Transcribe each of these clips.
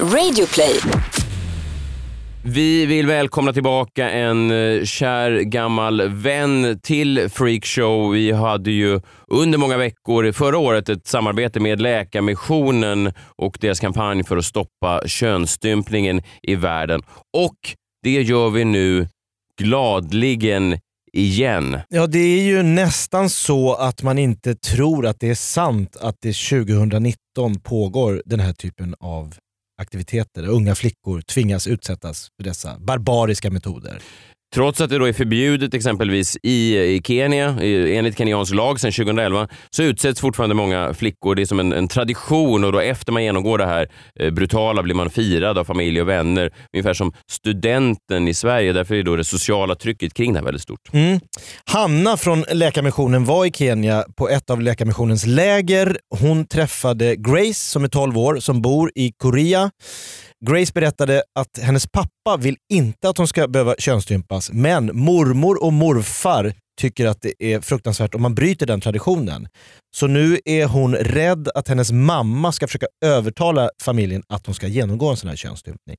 Radioplay. Vi vill välkomna tillbaka en eh, kär gammal vän till Freakshow. Vi hade ju under många veckor förra året ett samarbete med Läkarmissionen och deras kampanj för att stoppa könsstympningen i världen. Och det gör vi nu gladligen igen. Ja, det är ju nästan så att man inte tror att det är sant att det 2019 pågår den här typen av aktiviteter där unga flickor tvingas utsättas för dessa barbariska metoder. Trots att det då är förbjudet exempelvis i, i Kenya, i, enligt kenyansk lag sedan 2011, så utsätts fortfarande många flickor. Det är som en, en tradition och då efter man genomgår det här eh, brutala blir man firad av familj och vänner. Ungefär som studenten i Sverige. Därför är då det sociala trycket kring det här väldigt stort. Mm. Hanna från Läkarmissionen var i Kenya på ett av Läkarmissionens läger. Hon träffade Grace som är 12 år, som bor i Korea. Grace berättade att hennes pappa vill inte att hon ska behöva könsstympas, men mormor och morfar tycker att det är fruktansvärt om man bryter den traditionen. Så nu är hon rädd att hennes mamma ska försöka övertala familjen att hon ska genomgå en sån här könsstympning.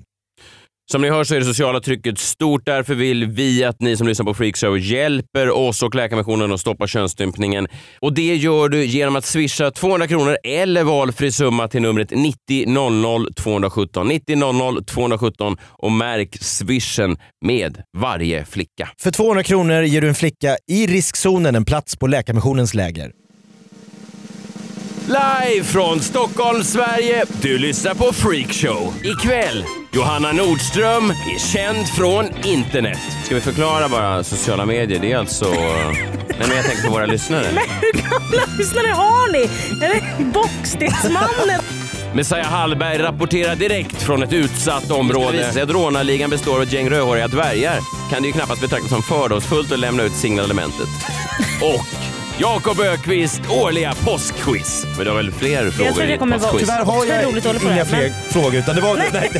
Som ni hör så är det sociala trycket stort. Därför vill vi att ni som lyssnar på Freakshow hjälper oss och Läkarmissionen att stoppa könsstympningen. Och det gör du genom att swisha 200 kronor eller valfri summa till numret 90 00 217. 90 00 217 och märk swishen med varje flicka. För 200 kronor ger du en flicka i riskzonen en plats på Läkarmissionens läger. Live från Stockholm, Sverige. Du lyssnar på Freakshow. Ikväll, Johanna Nordström är känd från internet. Ska vi förklara bara sociala medier? Det är alltså... Nej, men jag tänker på våra lyssnare. Men hur gamla lyssnare har ni? Är det Bockstensmannen? Messiah Hallberg rapporterar direkt från ett utsatt område. Att rånarligan består av ett gäng rödhåriga dvärgar kan det ju knappast betraktas som fördomsfullt att lämna ut signalementet. Och Jakob Ökvist årliga påskquiz. Men du har väl fler frågor tror det i kommer vara- påskquiz? Tyvärr har jag roligt att hålla på inga det, fler frågor. Utan det var, nej.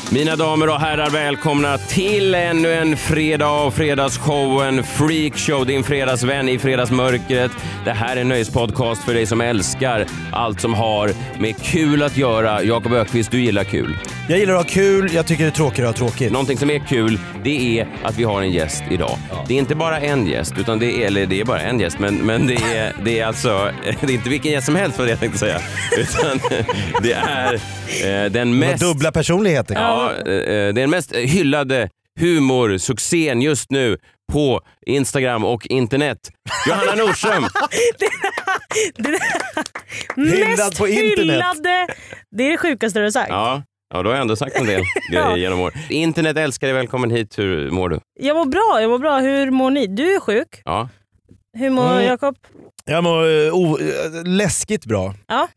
Mina damer och herrar, välkomna till ännu en fredag av Fredagsshowen Freakshow, din fredagsvän i fredagsmörkret. Det här är en nöjespodcast för dig som älskar allt som har med kul att göra. Jakob Ökvist, du gillar kul. Jag gillar att ha kul, jag tycker det är tråkigt att ha tråkigt. Någonting som är kul, det är att vi har en gäst idag. Det är inte bara en gäst, utan det är, eller det är bara en gäst, men, men det, är, det är alltså, det är inte vilken gäst som helst var det jag tänkte säga. Utan det är eh, den mest... dubbla personligheter. Ja, eh, det är den mest hyllade humorsuccén just nu på Instagram och internet. Johanna Nordström. Hyllad Mest på internet. hyllade. Det är det sjukaste du har sagt. Ja, ja, då har jag ändå sagt en del grejer genom år. Internet älskar dig, välkommen hit. Hur mår du? Jag mår bra, jag mår bra. Hur mår ni? Du är sjuk. Ja. Hur mår Mm. Jakob? Jag mår eh, o- eh, läskigt bra. Ja.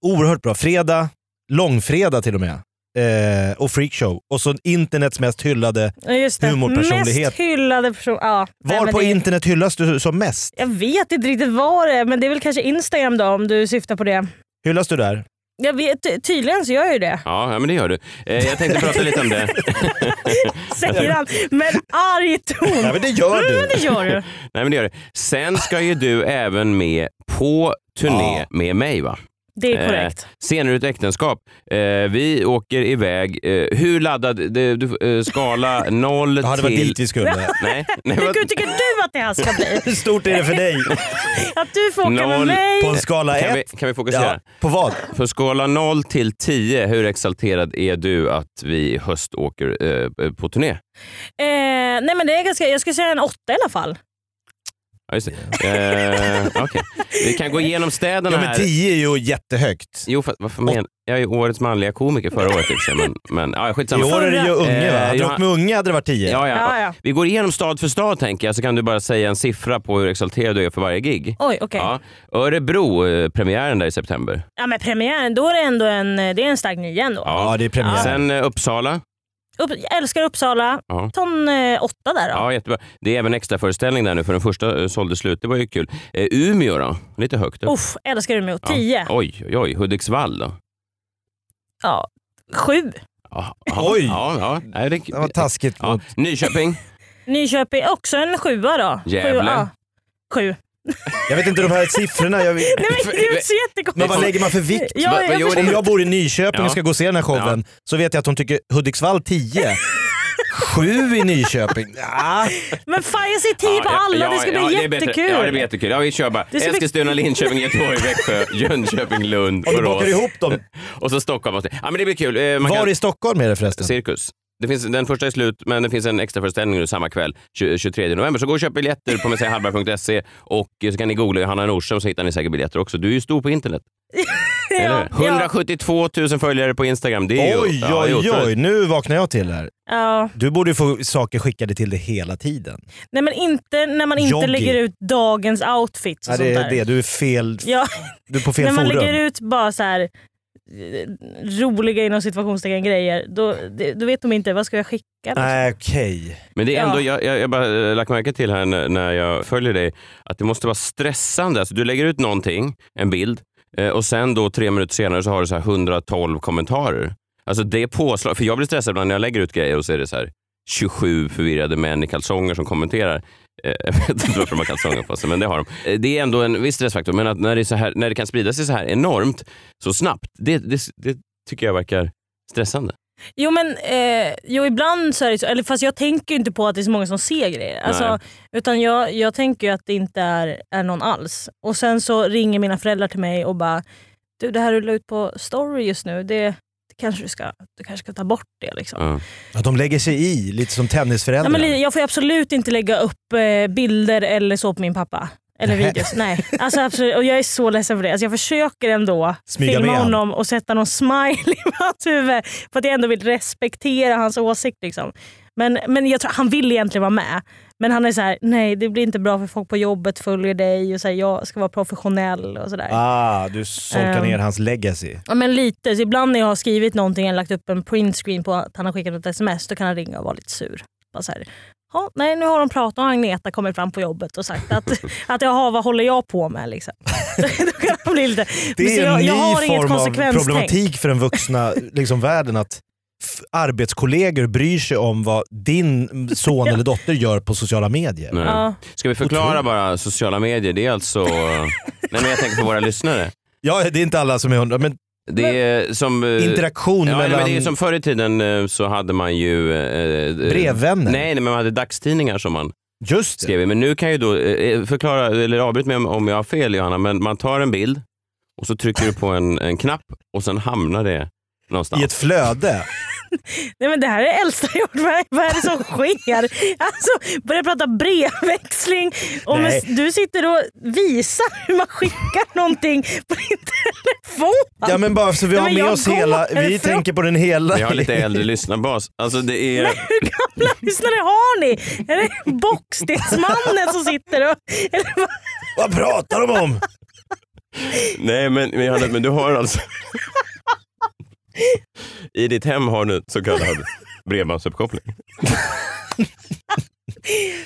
Oerhört bra. Fredag, långfredag till och med. Eh, och freakshow. Och så internets mest hyllade. Just det. Humorpersonlighet. Mest hyllade person. Ja. Nej, Var men på det... internet hyllas du som mest? Jag vet inte riktigt vad det är, men det är väl kanske Instagram då om du syftar på det. Hyllas du där? Jag vet, ty- tydligen så gör jag ju det. Ja, ja, men det gör du. Eh, jag tänkte prata lite om det. Säger han med arg ton. Ja men det gör du. det gör du. Nej, men det gör det. Sen ska ju du även med på turné Ja. med mig va? Det är korrekt. Eh, senare ut äktenskap. Eh, vi åker iväg. Eh, hur laddad? Det, du, eh, skala 0 Ja, det var till... dit vi skulle. Nej, nej Hur vad- tycker du att det här ska bli? Hur stort är det för dig? Att du får åka med mig? På en skala kan, vi, 1? kan vi fokusera? Ja, på vad? På skala 0 till 10, hur exalterad är du att vi i höst åker eh, på turné? Eh, nej men det är ganska, jag skulle säga en åtta i alla fall. Ja, just det. Eh, okej. Vi kan gå igenom städerna Ja men här. 10 är ju jättehögt. Jo, för, varför men, jag är ju årets manliga komiker förra året i och för sig, men, men ja, I år är det ju unge va? Eh, Hade du åkt med unge hade det varit 10. Ja, ja. Ja, ja. Vi går igenom stad för stad tänker jag, så kan du bara säga en siffra på hur exalterad du är för varje gig. Oj, okej. Ja. Örebro, eh, premiären där i september. Ja men premiären, då är det ändå en, det är en stark nia ändå. Ja, det är premiär. Sen eh, Uppsala. Upp, jag älskar Uppsala. Ja. Ta en eh, åtta där då. Ja, jättebra. Det är även extra föreställning där nu för den första eh, sålde slut. Det var ju kul. Eh, Umeå då? Lite högt upp. Uff, älskar Umeå. Ja. Tio. Oj, oj, oj. Hudiksvall då? Ja. Sju. Ja, Oj. Ja, ja. Nej, det, Det var taskigt ja. mot... Nyköping? Nyköping, också en sjua då. Gävle. Sju. Ja. Jag vet inte de här siffrorna. Jag Nej men det är så jättekonstigt. men vad lägger man för vikt? Ja, jag gjorde Om jag bor i Nyköping Ja. och ska gå och se den här showen så vet jag att hon tycker Hudiksvall 10. Sju i Nyköping. Ja. Men fan jag ser tio på alla, det ska bli jättekul. Ja, det blir jättekul. Ja, vi kör bara Det ska bli- Eskilstuna, Linköping, Göteborg, Växjö, Jönköping, Lund, Om du bakar Borås. ihop dem. Och så Stockholm. Ja, men det blir kul. Eh, Man Var kan... i Stockholm är det förresten? Cirkus. Det finns, den första är slut, men det finns en extra föreställning nu samma kväll, 20, 23 november. Så gå och köp biljetter på messiahallberg.se och så kan ni googla Johanna Nordström så hittar ni säkert biljetter också. Du är ju stor på internet. Hur? 172 000 följare på Instagram. Det är ju, Oj, ja, det är oj, otroligt. oj. Nu vaknar jag till här. Ja. Du borde ju få saker skickade till dig hela tiden. Nej men inte när man inte Jogging. lägger ut dagens outfits och Ja, det sånt är där. det. Du är, fel, Ja, du är på fel när man forum. lägger ut bara så här roliga inom situationstecken grejer, då, då vet de inte vad ska jag skicka. Nej, okej. Men det är ändå, Ja. jag, jag, jag bara eh, lagt märke till här när, när jag följer dig, att det måste vara stressande. Alltså, du lägger ut någonting, en bild, eh, och sen då tre minuter senare så har du så här 112 kommentarer. Alltså det påslag, för jag blir stressad ibland när jag lägger ut grejer och så är det så här 27 förvirrade män i kalsonger som kommenterar. Eh, Jag vet inte varför de har kalsonger på sig, men det har de. Eh, Det är ändå en viss stressfaktor, men att när, det så här, när det kan sprida sig så här enormt, så snabbt, det, det, det tycker jag verkar stressande. Jo men eh, jo, ibland så är det så, eller fast jag tänker inte på att det är så många som ser grejer. Alltså, utan jag, jag tänker att det inte är, är någon alls. Och sen så ringer mina föräldrar till mig och bara du det här du la ut på story just nu, det kanske du, ska, du kanske ska ta bort det. Liksom. Ja. Att de lägger sig i, lite som Ja, tennisföräldrar. men li- jag får absolut inte lägga upp eh, bilder eller så på min pappa. Eller videos. Nej. Alltså, absolut, och jag är så ledsen för det. Alltså, jag försöker ändå Smyga filma med han. honom och sätta någon smile i hans huvud. För att jag ändå vill respektera hans åsikt. Liksom. Men, men jag tror, han vill egentligen vara med. Men han är så här: nej det blir inte bra för folk på jobbet följer dig och så här, jag ska vara professionell och sådär. Ah, du solkar Ehm. ner hans legacy. Ja, men lite. Så ibland när jag har skrivit någonting eller lagt upp en printscreen på att han har skickat ett sms, då kan han ringa och vara lite sur. Bara så här, "Ja, nej, nu har de pratat och Agneta kommit fram på jobbet och sagt att, att jaha, vad håller jag på med? Liksom. då kan han bli lite... Det är en jag, ny jag har inget form av problematik för den vuxna liksom, världen att arbetskollegor bryr sig om vad din son eller dotter gör på sociala medier. Nej. Ja. Ska vi förklara bara sociala medier? Det är alltså... Nej men jag tänker på våra lyssnare. Ja, det är inte alla som är hundra, men Det är som... eh, interaktion Ja, mellan men det är som förr i tiden eh, så hade man ju... eh, eh, brevvänner. Nej, nej, men man hade dagstidningar som man Just det. skrev i. Men nu kan ju då förklara, eller avbryt mig om, om jag har fel Johanna, men man tar en bild och så trycker du på en, en knapp och sen hamnar det någonstans. I ett flöde. Nej, men det här är äldsta jag gjort. Vad är- det som sker? Alltså, börja prata brevväxling. Och du sitter och visar hur man skickar någonting på din telefon. Ja men bara så vi har men med oss hela, vi ifrån- tänker på den hela. Vi har lite äldre lyssnarbas. Alltså det är... Hur gamla lyssnare har ni? Är det Bockstensmannen som sitter och... Eller vad? Vad pratar de om? Nej men, men, men du har alltså... I ditt hem har du så kallad bredbandsuppkoppling.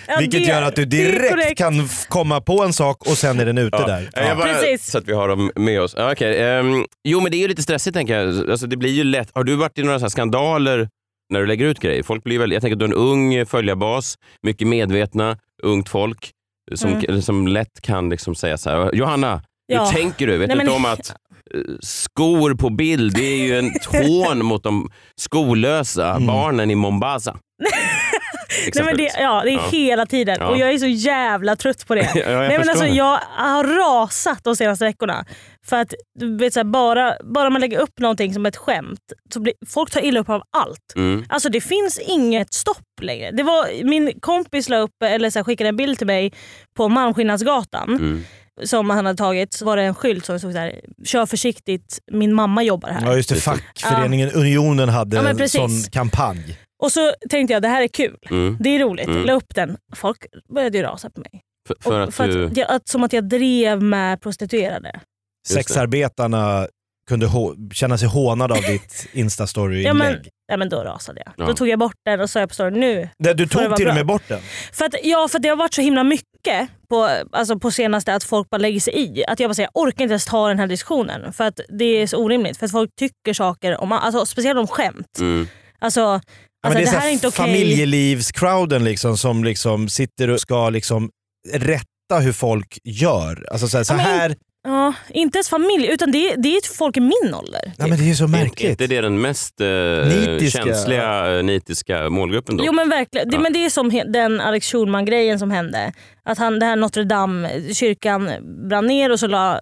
Ja, Vilket det- gör att du direkt kan komma på en sak och sen är den ute där. Ja. Bara, Precis. Så att vi har dem med oss. Ja, okej, ehm, jo men det är ju lite stressigt tänker jag. Alltså, det blir ju lätt. Har du varit i några så här skandaler när du lägger ut grejer? Folk blir väl, jag tänker att du är en ung följarbas, mycket medvetna, ungt folk som, Mm. som lätt kan liksom säga så här, Johanna, Ja. hur tänker du? Vet Nej, du men- inte om att eh, skor på bild, det är ju en hån mot de skollösa Mm. barnen i Mombasa. Nej, men det, ja, det är Ja. hela tiden Ja. och jag är så jävla trött på det. Ja, jag Nej, men alltså, det. jag har rasat de senaste veckorna. För att du vet, så här, bara, bara man lägger upp någonting som ett skämt, så blir, folk tar illa upp av allt. Mm. Alltså det finns inget stopp längre. Det var, min kompis la upp, eller så här, skickade en bild till mig på Malmskillnadsgatan Mm. Som han hade tagit. Så var det en skylt som stod så här, kör försiktigt, min mamma jobbar här. Ja just det, fackföreningen Unionen hade Ja, en sån kampanj. Och så tänkte jag det här är kul, Mm. det är roligt. Mm. La upp den. Folk började ju rasa på mig. För, för att för du... att, jag, att, som att jag drev med prostituerade. Sexarbetarna kunde känna sig hånade av ditt Ja, instastory-inlägg. men, ja, men då rasade jag. Ja. Då tog jag bort den och sa jag på storyn nu. Där du det tog till och bra? med bort den. För att, ja, för det har varit så himla mycket på, alltså på senaste att folk bara lägger sig i. Att jag bara säger, jag orkar inte ens ta den här diskussionen. För att det är så orimligt. För att folk tycker saker om, alltså, speciellt om skämt. Mm. Alltså, alltså det det här är inte okej. familjelivscrowden liksom, som liksom sitter och ska liksom rätta hur folk gör. Alltså så här, så här Ja, inte ens familj, utan det, är- det är folk i min ålder. typ. nej, men det är så Är märkligt. inte det den mest eh, Nitiska. känsliga, eh, nitiska målgruppen då? Jo men verkligen. Det, Ja. men det är som den Alex Schulman-grejen som hände. Att han, det här Notre Dame, kyrkan brann ner och så la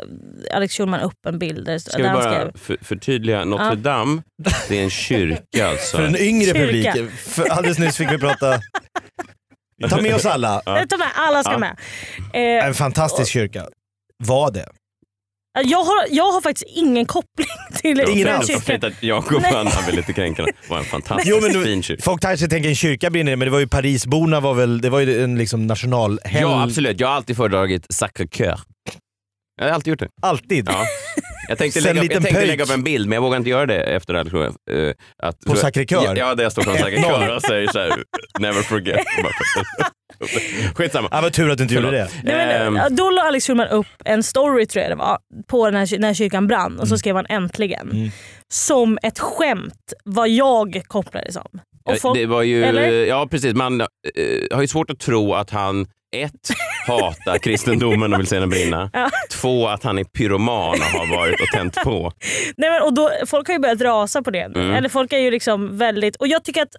Alex Schulman upp en bild där, Ska vi där han bara skrev för, förtydliga? Notre Ja. Dame, det är en kyrka alltså. För den yngre Kyrka. publiken. För alldeles nyss fick vi prata... Vi tar med oss alla. Jag tar med, alla ska Ja. med. Eh, En fantastisk kyrka. Var det? Jag, har, jag har faktiskt ingen koppling till Ingen den alls. Kyrkan. Jakob. Anna blev lite kränkande. Det var en fantastiskt Jo, men du- fin kyrka. Folk kanske tänker en kyrka brinner ner, men det var ju Parisborna var väl, det var ju en liksom nationalhelg. Ja absolut, jag har alltid föredragit Sacré-Cœur. Jag har alltid gjort det. Alltid. Ja. Jag tänkte, lägga, upp, jag tänkte lägga upp en bild men jag vågar inte göra det efter att, uh, att På Sacré-Cœur? Ja, där jag står på en 1-0. Sacré-Cœur och säger såhär, never forget. Skitsamma. Ja, vad tur att du inte gjorde det. Nej, men, Ehm. då la Alex Schulman upp en story tror jag det var, på den här, när kyrkan brann och så skrev han äntligen. Mm. Som ett skämt vad jag kopplade det som. Och Ja, folk, det var ju, eller? ja precis, man eh, har ju svårt att tro att han ett, hatar kristendomen och vill se den brinna. Ja. Två, att han är pyroman och har varit och tänt på. Nej, men, och då, folk har ju börjat rasa på det. Mm. Eller folk är ju liksom väldigt... Och jag tycker att,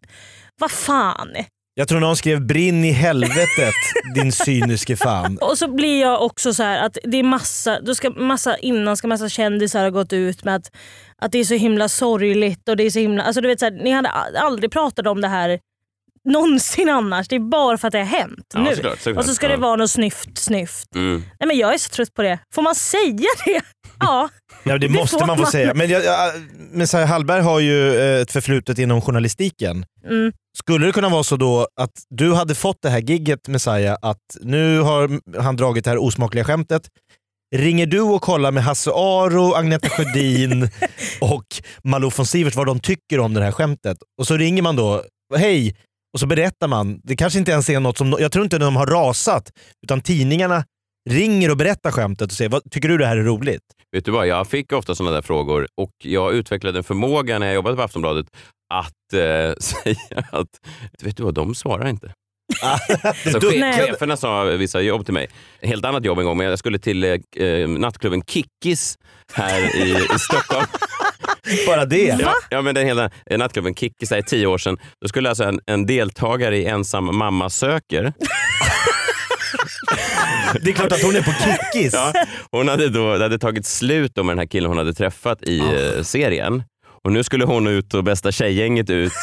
vad fan. Jag tror någon skrev brinn i helvetet din cyniske fan. Och så blir jag också så här att det är massa, då ska massa innan ska massa kändisar ha gått ut med att, att det är så himla sorgligt och det är så himla... Alltså du vet så här, ni hade aldrig pratat om det här någonsin annars. Det är bara för att det har hänt Ja, nu. såklart, såklart. Och så ska det vara något snyft snyft. Mm. Nej, men jag är så trött på det. Får man säga det? Ja. Ja, det Det måste får man få man. säga. Men jag, jag, Messiah Hallberg har ju eh, ett förflutet inom journalistiken. Mm. Skulle det kunna vara så då att du hade fått det här gigget Messiah, att nu har han dragit det här osmakliga skämtet. Ringer du och kollar med Hasse Aro, Agneta Sjödin och Malou von Sivert vad de tycker om det här skämtet? Och så ringer man då, hej, och så berättar man. Det kanske inte ens är något som, jag tror inte de har rasat, utan tidningarna ringer och berättar skämtet och säger, vad, tycker du det här är roligt? Vet du vad, jag fick ofta sådana där frågor och jag utvecklade en förmåga när jag jobbade på Aftonbladet att eh, säga att, vet du vad, de svarar inte. Så Du- che- Nej. cheferna sa vissa jobb till mig. Helt annat jobb en gång, men jag skulle till eh, eh, nattklubben Kickis här i, i Stockholm. Bara det. Ja, ja, men den hela eh, nattklubben Kickis här i tio år sedan. Då skulle alltså en, en deltagare i Ensam mamma söker Det är klart att hon är på kickis. Ja, hon hade då, det hade tagit slut med den här killen hon hade träffat i eh, serien. Och nu skulle hon ut och bästa tjejgänget ut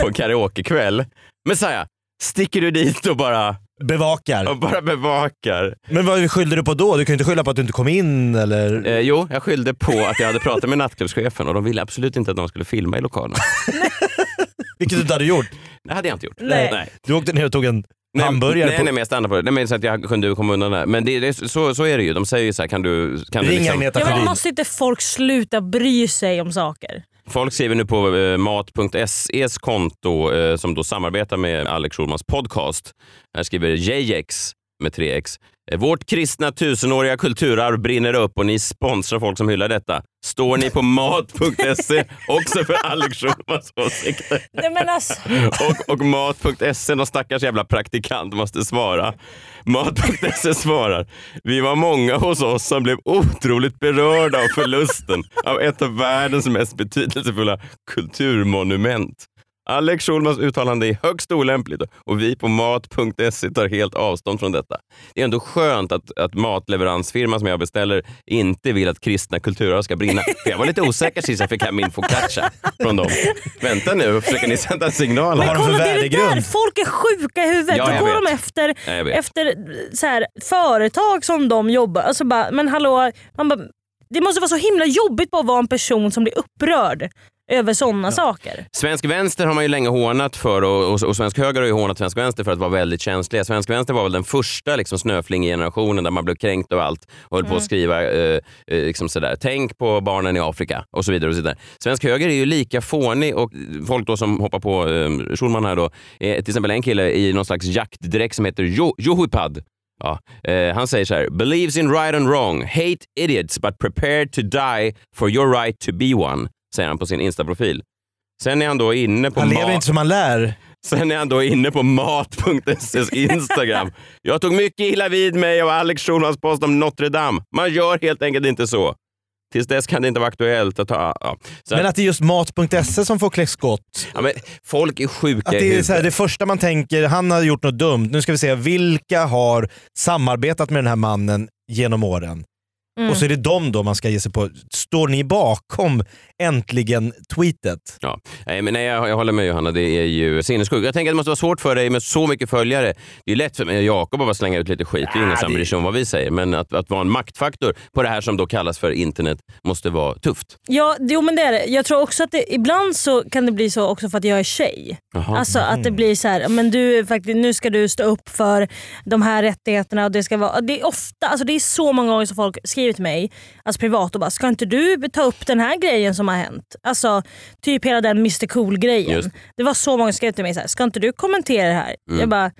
på karaokekväll. Messiah, sticker du dit och bara, Bevakar. och bara bevakar? Men vad skyllde du på då? Du kan ju inte skylla på att du inte kom in eller? Eh, jo, jag skyllde på att jag hade pratat med nattklubbschefen och de ville absolut inte att de skulle filma i lokalen. Vilket du inte hade gjort. Det hade jag inte gjort. Nej. nej. Du åkte ner och tog en Nej, hamburgare nej, på... nej, men jag stannade på det. Nej, men så att jag kunde komma undan där. Men det, det, så, så är det ju. De säger ju så här, kan du... Kan du Ring liksom, Agneta Ja, men Sjödin. måste inte folk sluta bry sig om saker? Folk skriver nu på eh, mat.ses konto eh, som då samarbetar med Alex Schulmans podcast. Här skriver JX med 3x. Vårt kristna tusenåriga kulturarv brinner upp och ni sponsrar folk som hyllar detta. Står ni på mat.se också för Alex Schulmans åsikter? Nej, men alltså, Och, och mat.se, någon stackars jävla praktikant måste svara. Mat.se svarar. Vi var många hos oss som blev otroligt berörda av förlusten av ett av världens mest betydelsefulla kulturmonument. Alex Schulmans uttalande är högst olämpligt och vi på mat.se tar helt avstånd från detta. Det är ändå skönt att, att matleveransfirman som jag beställer inte vill att kristna kulturarv ska brinna. För jag var lite osäker sist jag fick hem min focaccia från dem. Vänta nu, försöker ni sända en signal? Vad har de för värdegrund? där. Folk är sjuka i huvudet. Ja, Då jag går vet. de efter, Ja, efter så här, företag som de jobbar. Alltså bara, men hallå, man bara, det måste vara så himla jobbigt bara att vara en person som blir upprörd över sådana saker. Svensk vänster har man ju länge hånat för och, och, och svensk höger har ju hånat svensk vänster för att vara väldigt känsliga. Svensk vänster var väl den första liksom, snöfling i generationen där man blev kränkt av allt och höll på att skriva eh, eh, liksom sådär, tänk på barnen i Afrika och så vidare. och så vidare. Svensk höger är ju lika fånig och folk då som hoppar på eh, Schulman här då, eh, till exempel en kille i någon slags jaktdräkt som heter jo, Johupad. Ja, eh, han säger så här, believes in right and wrong, hate idiots but prepared to die for your right to be one, säger han på sin Insta-profil. Sen är han då inne på Han lever inte som han lär. Sen är han då inne på mat.ses Instagram. Jag tog mycket illa vid mig av Alex Schulmans post om Notre Dame. Man gör helt enkelt inte så. Tills dess kan det inte vara aktuellt att ta... Ja. Så Men att det är just mat.se som får klä skott. ja, men folk är sjuka Att det är så här, det första man tänker, han har gjort något dumt. Nu ska vi se, vilka har samarbetat med den här mannen genom åren? Mm. Och så är det dem då man ska ge sig på. Står ni bakom äntligen tweetet? Ja. Nej, men nej, jag, jag håller med Johanna, det är ju sinnessjukt. Jag tänker att det måste vara svårt för dig med så mycket följare. Det är lätt för mig och Jakob att bara slänga ut lite skit. Det är ingen som bryr sig om vad vi säger. Men att, att vara en maktfaktor på det här som då kallas för internet måste vara tufft. Ja, jo, men det är det. Jag tror också att det, ibland så kan det bli så också för att jag är tjej. Jaha. Alltså att det blir så här, men du, faktiskt, nu ska du stå upp för de här rättigheterna. Och det, ska vara, det, är ofta, alltså det är så många gånger som folk skriver till mig alltså privat och bara “ska inte du ta upp den här grejen som har hänt?” Alltså typ hela den Mr Cool-grejen. Det var så många som skrev till mig så här, “ska inte du kommentera det här?” Mm. Jag bara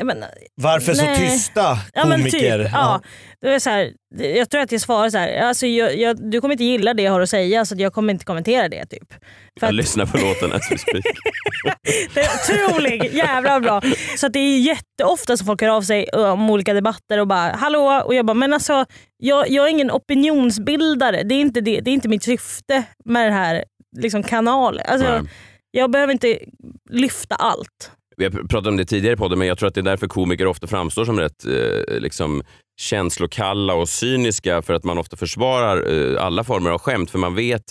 men, Varför så Nej. tysta Ja, men komiker? typ, ja. Det är så här, jag tror att jag svarar så här, alltså, jag, jag, du kommer inte gilla det jag har att säga så jag kommer inte kommentera det. typ. För Jag att, lyssnar på låten as we speak. det är otroligt jävla bra. Så att det är jätteofta som folk hör av sig om olika debatter och bara “hallå” och jag bara “men alltså jag, jag är ingen opinionsbildare, det är inte, det, det är inte mitt syfte med den här liksom, kanalen. Alltså, jag behöver inte lyfta allt. Vi har pr- pratat om det tidigare i podden, men jag tror att det är därför komiker ofta framstår som rätt eh, liksom, känslokalla och cyniska för att man ofta försvarar eh, alla former av skämt för man vet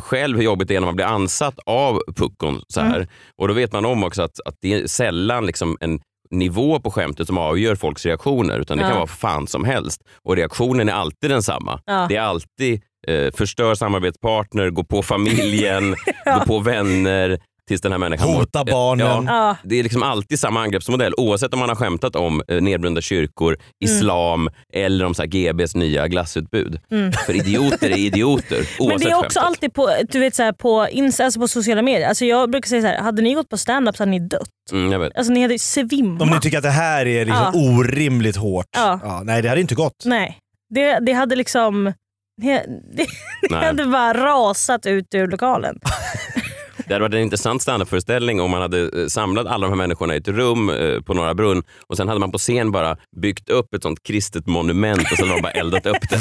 själv hur jobbigt det är när man blir ansatt av puckon. Så här. Och då vet man om också att, att det är sällan liksom en nivå på skämtet som avgör folks reaktioner utan det Ja. kan vara fan som helst. Och reaktionen är alltid densamma. Ja. Det är alltid eh, förstör samarbetspartner, gå på familjen, gå på vänner tills den här människan mår- Hota barnen. Ja, Ja. det är liksom alltid samma angreppsmodell oavsett om man har skämtat om eh, nedbrunna kyrkor, islam eller om så här, GBs nya glassutbud. För idioter är idioter oavsett Mm. Men det är också skämtet. alltid på, du vet, så här, på, ins- alltså på sociala medier. Alltså jag brukar säga så här, hade ni gått på stand-up så hade ni dött. Mm, jag vet. Alltså ni hade svimmat. Om ni tycker att det här är liksom Ja. orimligt hårt. Ja. nej, det hade inte gått. Nej, det, det hade liksom... Det, det, det hade bara rasat ut ur lokalen. Det hade varit en intressant standupföreställning om man hade eh, samlat alla de här människorna i ett rum eh, på Norra Brunn och sen hade man på scen bara byggt upp ett sånt kristet monument och så hade man bara eldat upp det.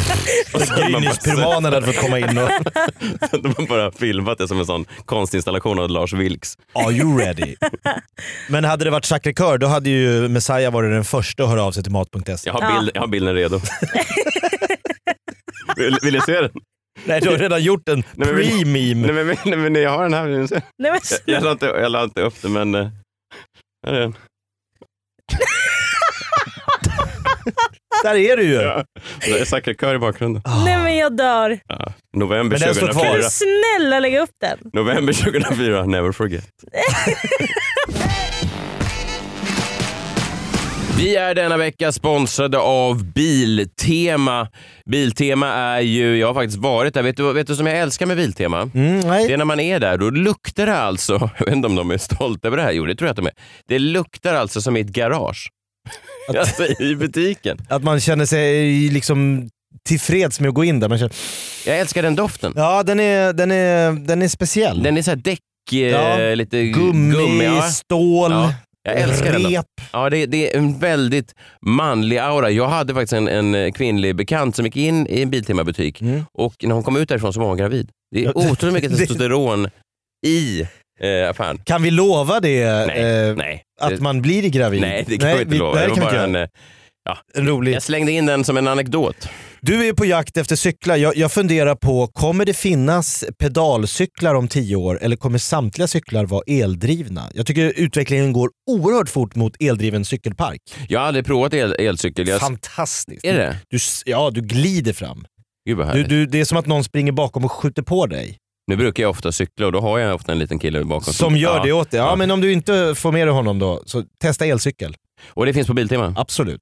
Gryningspyromanen hade fått komma in och... så hade man bara filmat det som en sån konstinstallation av Lars Vilks. Are you ready? Men hade det varit Sacré Coeur då hade ju Messiah varit den första att höra av sig till mat.se. Jag har, bild, jag har bilden redo. vill, vill du se den? Nej, du har redan gjort en Nej, men- pre-meme. Nej men, nej, men jag har den här. Nej, men, Jag, jag, la inte, jag la inte upp det men... eh, Här är den. Där är du ju. Ja. Det är Sacré Coeur i bakgrunden. nej men jag dör. Ja. November Men den står 2004. kvar. Kan du snälla lägga upp den? November 2004, never forget. Vi är denna vecka sponsrade av Biltema. Biltema är ju, jag har faktiskt varit där, vet du, vet du som jag älskar med Biltema? Mm, Det är när man är där, då luktar det alltså, jag vet inte om de är stolta över det här, jo det tror jag att de är. Det luktar alltså som i ett garage. Alltså i butiken. Att man känner sig liksom tillfreds med att gå in där. Man känner, Jag älskar den doften. ja, den är, den är, den är speciell. Den är så här däck, eh, Ja, lite Gummi, gummi ja. stål, Ja, jag älskar den. rep. Ja, det, det är en väldigt manlig aura. Jag hade faktiskt en, en kvinnlig bekant som gick in i en Biltema-butik Mm. och när hon kom ut därifrån så var hon gravid. Det är otroligt mycket testosteron i eh, affären. Kan vi lova det? Nej, eh, nej. Att man blir gravid? Nej, det kan vi inte lova. Nej, Det det var bara inte en, eh, En rolig. jag slängde in den som en anekdot. Du är på jakt efter cyklar. Jag, jag funderar på, kommer det finnas pedalcyklar om tio år eller kommer samtliga cyklar vara eldrivna? Jag tycker utvecklingen går oerhört fort mot eldriven cykelpark. Jag har aldrig provat el, elcykel. Jag, Fantastiskt. är det? Du, ja, du glider fram. Gud vad Du, du, det är som att någon springer bakom och skjuter på dig. Nu brukar jag ofta cykla och då har jag ofta en liten kille bakom. Som gör ja. det åt dig. Ja, Ja. men om du inte får med dig honom då, så testa elcykel. Och det finns på Biltema. Absolut.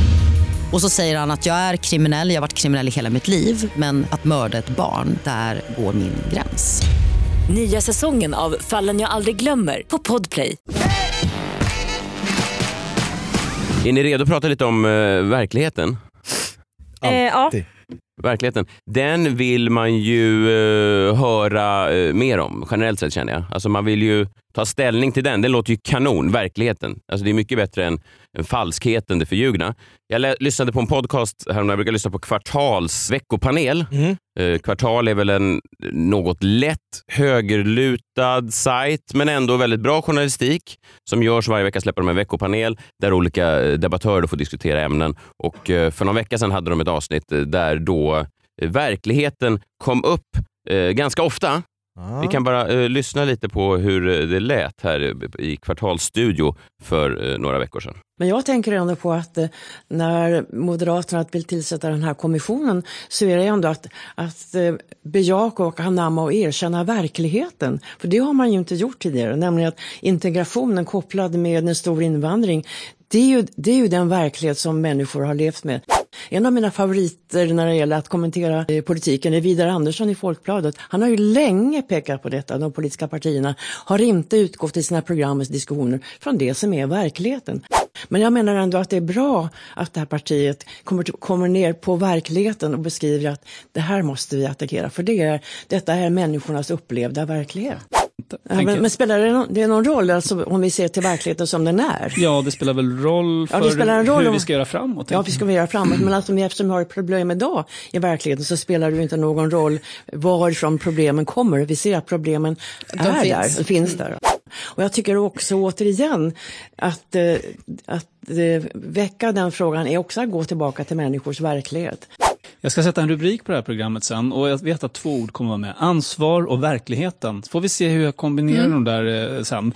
Och så säger han att jag är kriminell, jag har varit kriminell i hela mitt liv men att mörda ett barn, där går min gräns. Nya säsongen av Fallen jag aldrig glömmer på Podplay. Är ni redo att prata lite om eh, verkligheten? Eh, ja. Verkligheten. Den vill man ju eh, höra eh, mer om, generellt sett känner jag. Alltså man vill ju ta ställning till den. Den låter ju kanon, verkligheten. Alltså det är mycket bättre än, än falskheten, det förljugna. Jag lyssnade på en podcast häromdagen, jag brukar lyssna på Kvartals veckopanel. Mm. Eh, Kvartal är väl en något lätt högerlutad sajt, men ändå väldigt bra journalistik som görs varje vecka. släpper de en veckopanel där olika eh, debattörer får diskutera ämnen. Och eh, För någon vecka sedan hade de ett avsnitt eh, där då eh, verkligheten kom upp eh, ganska ofta. Ja. Vi kan bara eh, lyssna lite på hur eh, det lät här eh, i Kvartalsstudio för eh, några veckor sedan. Men jag tänker ändå på att eh, när Moderaterna vill tillsätta den här kommissionen så är det ändå att, att eh, bejaka och anamma och erkänna verkligheten. För det har man ju inte gjort tidigare, nämligen att integrationen kopplad med en stor invandring, det är ju, det är ju den verklighet som människor har levt med. En av mina favoriter när det gäller att kommentera eh, politiken är Vidar Andersson i Folkbladet. Han har ju länge pekat på detta. De politiska partierna har inte utgått i sina programmets diskussioner från det som är verkligheten. Men jag menar ändå att det är bra att det här partiet kommer, till- kommer ner på verkligheten och beskriver att det här måste vi attackera. För det är, detta är människornas upplevda verklighet. Ja, men, men spelar det någon, det någon roll alltså, om vi ser till verkligheten som den är? Ja, det spelar väl roll för Ja, det spelar en roll hur om- vi ska göra framåt. Ja, vi ska vi göra framåt. Men alltså, eftersom vi har ett problem idag i verkligheten så spelar det ju inte någon roll varifrån problemen kommer. Vi ser att problemen är finns. där, de finns där. Och jag tycker också återigen att, eh, att eh, väcka den frågan är också att gå tillbaka till människors verklighet. Jag ska sätta en rubrik på det här programmet sen och jag vet att två ord kommer vara med. Ansvar och verkligheten. Får vi se hur jag kombinerar de där eh, sen.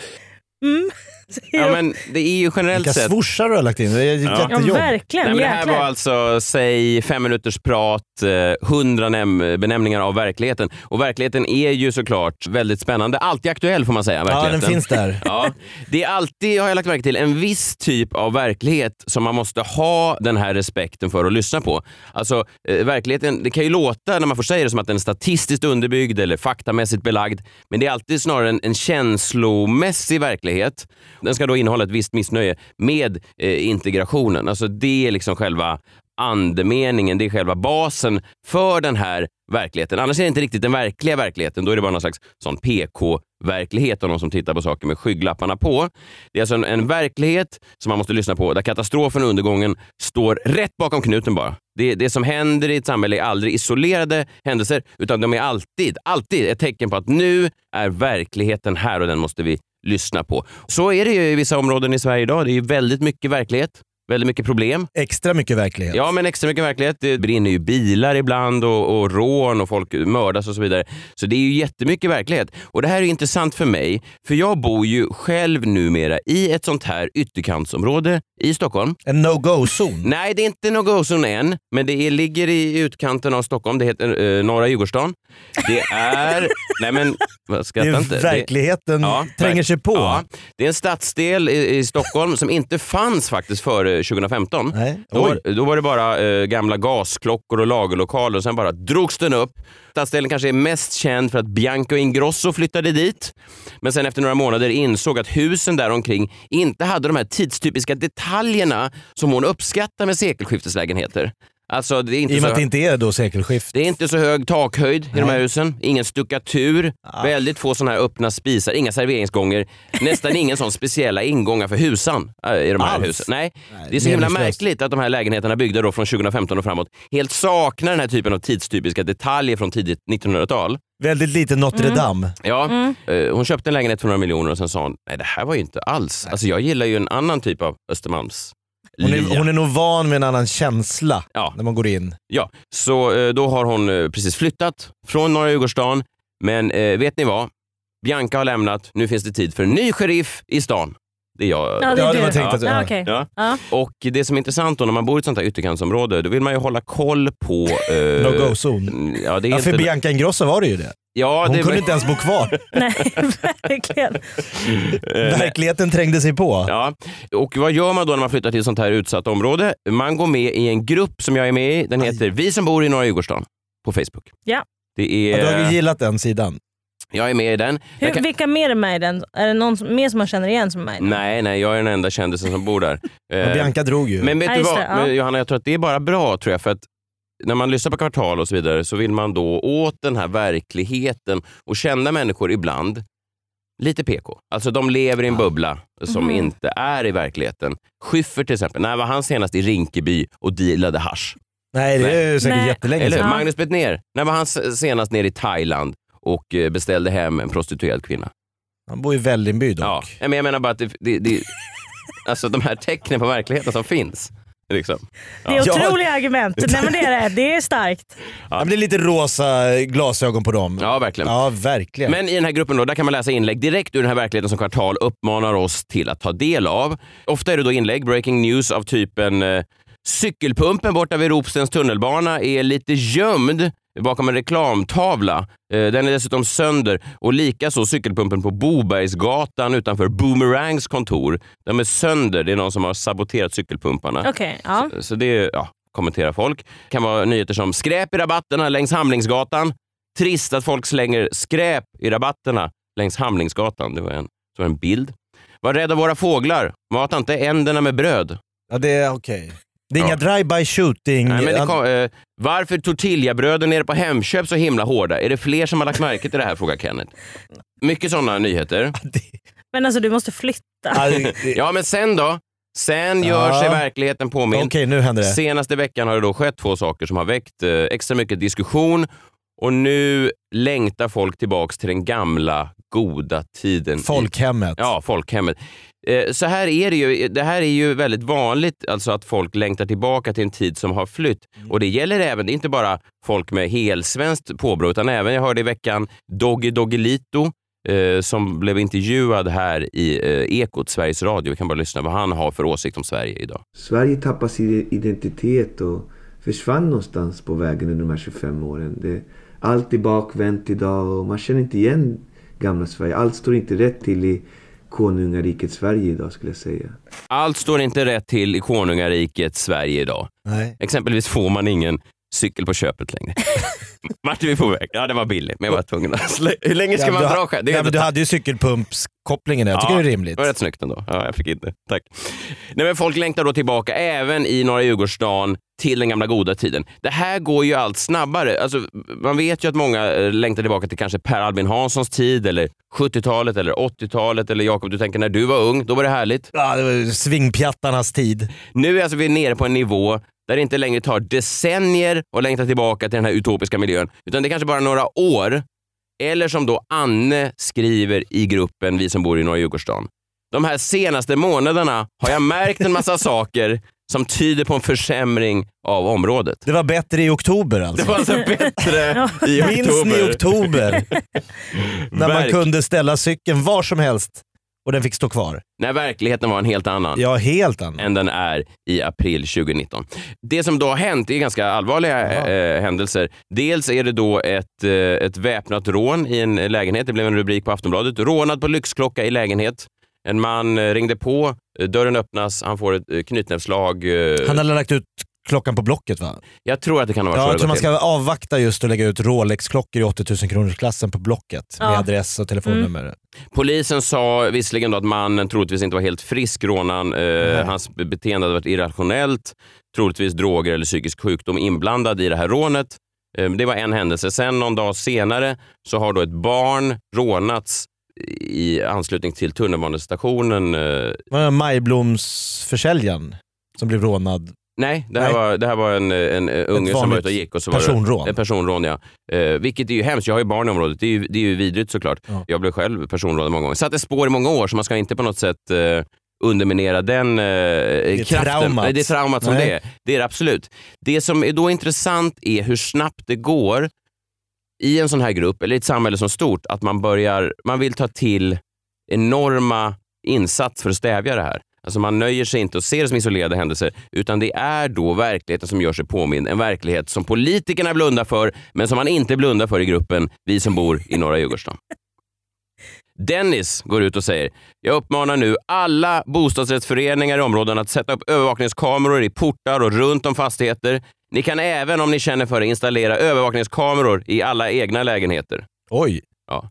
Mm. Ja, men det är ju generellt Vilka sett... swoshar du har lagt in. Det är Ja. Ja, verkligen. Nej, men det här var alltså, säg fem minuters prat, eh, hundra näm- benämningar av verkligheten. Och verkligheten är ju såklart väldigt spännande. Alltid aktuell får man säga. ja, den finns där. Ja, det är alltid, har jag lagt märke till, en viss typ av verklighet som man måste ha den här respekten för att lyssna på. Alltså, eh, verkligheten, det kan ju låta när man får säga det som att den är statistiskt underbyggd eller faktamässigt belagd, men det är alltid snarare en, en känslomässig verklighet. Den ska då innehålla ett visst missnöje med eh, integrationen. Alltså det är liksom själva andemeningen, det är själva basen för den här verkligheten. Annars är det inte riktigt den verkliga verkligheten. Då är det bara någon slags sån PK-verklighet av någon som tittar på saker med skygglapparna på. Det är alltså en, en verklighet som man måste lyssna på där katastrofen och undergången står rätt bakom knuten bara. Det, det som händer i ett samhälle är aldrig isolerade händelser utan de är alltid, alltid ett tecken på att nu är verkligheten här och den måste vi lyssna på. Så är det ju i vissa områden i Sverige idag. Det är ju väldigt mycket verklighet. Väldigt mycket problem. Extra mycket verklighet. Ja, men extra mycket verklighet. Det brinner ju bilar ibland och, och rån och folk mördas och så vidare. Så det är ju jättemycket verklighet. Och det här är intressant för mig, för jag bor ju själv numera i ett sånt här ytterkantsområde i Stockholm. En no-go-zon. Nej, det är inte no go-zone än, men det är, ligger i utkanten av Stockholm. Det heter eh, Norra Djurgårdsstaden. Det är... nej men, vad, Det skratta är inte. Det- verkligheten Ja, tränger sig på. Ja, det är en stadsdel i, i Stockholm som inte fanns faktiskt före 2015. Nej. Då, var- då var det bara eh, gamla gasklockor och lagerlokaler och sen bara drogs den upp. Stadsdelen kanske är mest känd för att Bianca Ingrosso flyttade dit. Men sen efter några månader insåg att husen där omkring inte hade de här tidstypiska detaljerna som hon uppskattar med sekelskifteslägenheter. Alltså, det är inte I och så... med att det inte är då sekelskift. Det är inte så hög takhöjd i de här husen. Ingen stuckatur. Ah. Väldigt få såna här öppna spisar. Inga serveringsgånger. Nästan ingen sån speciella ingångar för husan äh, i de här Alls? husen. Nej. Nej, Det är så himla märkligt att de här lägenheterna byggda då från 2015 och framåt helt saknar den här typen av tidstypiska detaljer från tidigt 1900-tal. Väldigt lite Notre Dame. Ja, eh, hon köpte en lägenhet för några miljoner och sen sa hon, nej det här var ju inte alls. Alltså jag gillar ju en annan typ av Östermalms Hon är, hon är nog van med en annan känsla Ja. när man går in. Ja, så eh, då har hon eh, precis flyttat från Norra Djurgårdsstaden. Men eh, vet ni vad? Bianca har lämnat. Nu finns det tid för en ny sheriff i stan. Det är jag. Ja, det är Ja, det du. var tänkt att- ja, ja. okej. Ja. Ja. Och det som är intressant då när man bor i ett sånt här ytterkantsområde, då vill man ju hålla koll på... Eh, No-go-zon. Ja, det är Ja, inte... för Bianca Ingrosso var det ju det. Ja, Hon det, kunde inte ens bo kvar. Nej, verkligen. Verkligheten trängde sig på. Ja, och vad gör man då när man flyttar till ett sånt här utsatt område? Man går med i en grupp som jag är med i. Den heter Vi som bor i Norra Djurgårdsstaden på Facebook. Ja. Det Ja, du har ju är, gillat den sidan. jag är med i den. Hur, kan- Vilka mer är med i den? Är det någon som, mer som man känner igen som är med i den? Nej, nej, jag är den enda kändisen som bor där. Ja, Eh, Bianca drog ju. Men vet Ja, du vad, det, ja. Men Johanna, jag tror att det är bara bra tror jag, för att när man lyssnar på Kvartal och så vidare så vill man då åt den här verkligheten och kända människor ibland lite PK. Alltså de lever i en bubbla som Mhm. inte är i verkligheten. Schyffert till exempel, när var han senast i Rinkeby och dealade hasch? Nej, det är ju säkert Nej. jättelänge sedan. Magnus Bettner, när var han senast nere i Thailand och eh, beställde hem en prostituerad kvinna? Han bor i Vällingby dock. Ja. Nej, Men jag menar bara att det, det, det, alltså de här tecknen på verkligheten som finns. Liksom. Det är Ja. otroliga argument. Nej, men det, är det. det är starkt. Ja, men det är lite rosa glasögon på dem. Ja, verkligen. Ja, verkligen. Men i den här gruppen då, där kan man läsa inlägg direkt ur den här verkligheten som Kvartal uppmanar oss till att ta del av. Ofta är det då inlägg, breaking news av typen eh, cykelpumpen borta vid Ropstens tunnelbana är lite gömd bakom en reklamtavla. Eh, den är dessutom sönder och likaså cykelpumpen på Bobergsgatan utanför Boomerangs kontor. De är sönder. Det är någon som har saboterat cykelpumparna. Okej, ja. Så det ja, kommenterar folk. Det kan vara nyheter som skräp i rabatterna längs Hamlingsgatan. Trist att folk slänger skräp i rabatterna längs Hamlingsgatan. Det var en, det var en bild. Var rädd av våra fåglar. Mata inte änderna med bröd. Ja, det är okej. Det är Ja. inga drive-by shooting. Nej, men det Han- kom, eh, varför tortillabröden nere på Hemköp så himla hårda? Är det fler som har lagt märke till det här? frågar Kenneth. Mycket sådana nyheter. Men alltså du måste flytta. Ja, men sen då? Sen gör Ja. sig verkligheten påmind. Okej, nu händer det. Senaste veckan har det då skett två saker som har väckt eh, extra mycket diskussion och nu längtar folk tillbaks till den gamla goda tiden. i- Folkhemmet. Ja, folkhemmet. Eh, Så här är det ju. Det här är ju väldigt vanligt, alltså att folk längtar tillbaka till en tid som har flytt. Och det gäller även, det är inte bara folk med helsvenskt påbrå, utan även, jag hörde i veckan, Doggy Doggelito eh, som blev intervjuad här i eh, Ekot, Sveriges Radio. Vi kan bara lyssna vad han har för åsikt om Sverige idag. Sverige tappade sin identitet och försvann någonstans på vägen under de här 25 åren. Det, allt är bakvänt idag och man känner inte igen gamla Sverige. Allt står inte rätt till i konungariket Sverige idag skulle jag säga. Allt står inte rätt till i konungariket Sverige idag. Nej. Exempelvis får man ingen cykel på köpet längre. Vart är vi på väg? Ja, det var billigt, men jag var tvungen att... Hur länge ska Ja, man dra själv? Ja, men du hade ju cykelpumpskopplingen där. Jag tycker Ja, det är rimligt. Det var rätt snyggt ändå. Ja, jag fick inte. Tack. Nej, men folk längtar då tillbaka, även i norra Djurgårdsstaden, till den gamla goda tiden. Det här går ju allt snabbare. Alltså, man vet ju att många eh, längtar tillbaka till kanske Per Albin Hanssons tid, eller 70-talet, eller 80-talet, eller Jakob, du tänker när du var ung, då var det härligt. Ja, det var svingpjattarnas tid. Nu är alltså vi nere på en nivå där det inte längre tar decennier att längta tillbaka till den här utopiska miljön, utan det är kanske bara några år. Eller som då Anne skriver i gruppen Vi som bor i Norra Djurgårdsstaden. De här senaste månaderna har jag märkt en massa saker som tyder på en försämring av området. Det var bättre i oktober alltså. Det var alltså bättre i Minns oktober. ni oktober? När man kunde ställa cykeln var som helst och den fick stå kvar. När verkligheten var en helt annan. Ja, helt annat. än den är i april 2019. Det som då har hänt är ganska allvarliga eh, händelser. Dels är det då ett, eh, ett väpnat rån i en lägenhet. Det blev en rubrik på Aftonbladet. Rånad på lyxklocka i lägenhet. En man eh, ringde på, eh, dörren öppnas, han får ett eh, knytnävsslag. eh, Han hade lagt ut klockan på Blocket va? Jag tror att det kan varit Ja, så jag tror man till. ska avvakta just och lägga ut Rolex-klockor i 80 000 kronors klassen på Blocket med Ja. adress och telefonnummer. Polisen sa visserligen då att mannen troligtvis inte var helt frisk, rånaren. Eh, hans be- beteende hade varit irrationellt. Troligtvis droger eller psykisk sjukdom inblandad i det här rånet. Eh, det var en händelse. Sen någon dag senare så har då ett barn rånats i anslutning till tunnelbanestationen. Eh, Majblomsförsäljaren som blev rånad? Nej, det här, Nej. var, det här var en, en, unge som var ute och gick. Och så var personrån. Det, en personrån, ja. Eh, vilket är ju hemskt. Jag har ju barn i området. Det är ju, det är ju vidrigt såklart. Ja. Jag blev själv personrånad många gånger. Satte spår i många år, så man ska inte på något sätt eh, underminera den eh, kraften. traumat. Nej, det är traumat som Nej. det är. Det är det absolut. Det som är då intressant är hur snabbt det går i en sån här grupp, eller i ett samhälle som stort, att man börjar, man vill ta till enorma insats för att stävja det här. Alltså man nöjer sig inte och ser det som isolerade händelser, utan det är då verkligheten som gör sig påmind. En verklighet som politikerna blundar för, men som man inte blundar för i gruppen, vi som bor i norra Djurgårdsstaden. Dennis går ut och säger, jag uppmanar nu alla bostadsrättsföreningar i områden att sätta upp övervakningskameror i portar och runt om fastigheter. Ni kan även om ni känner för det installera övervakningskameror i alla egna lägenheter. Oj, Ja,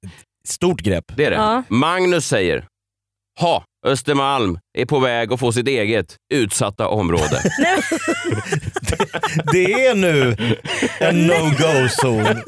stort grepp. det är det. Ja. Magnus säger, ha, Östermalm är på väg att få sitt eget utsatta område. Det är nu en no-go-zon.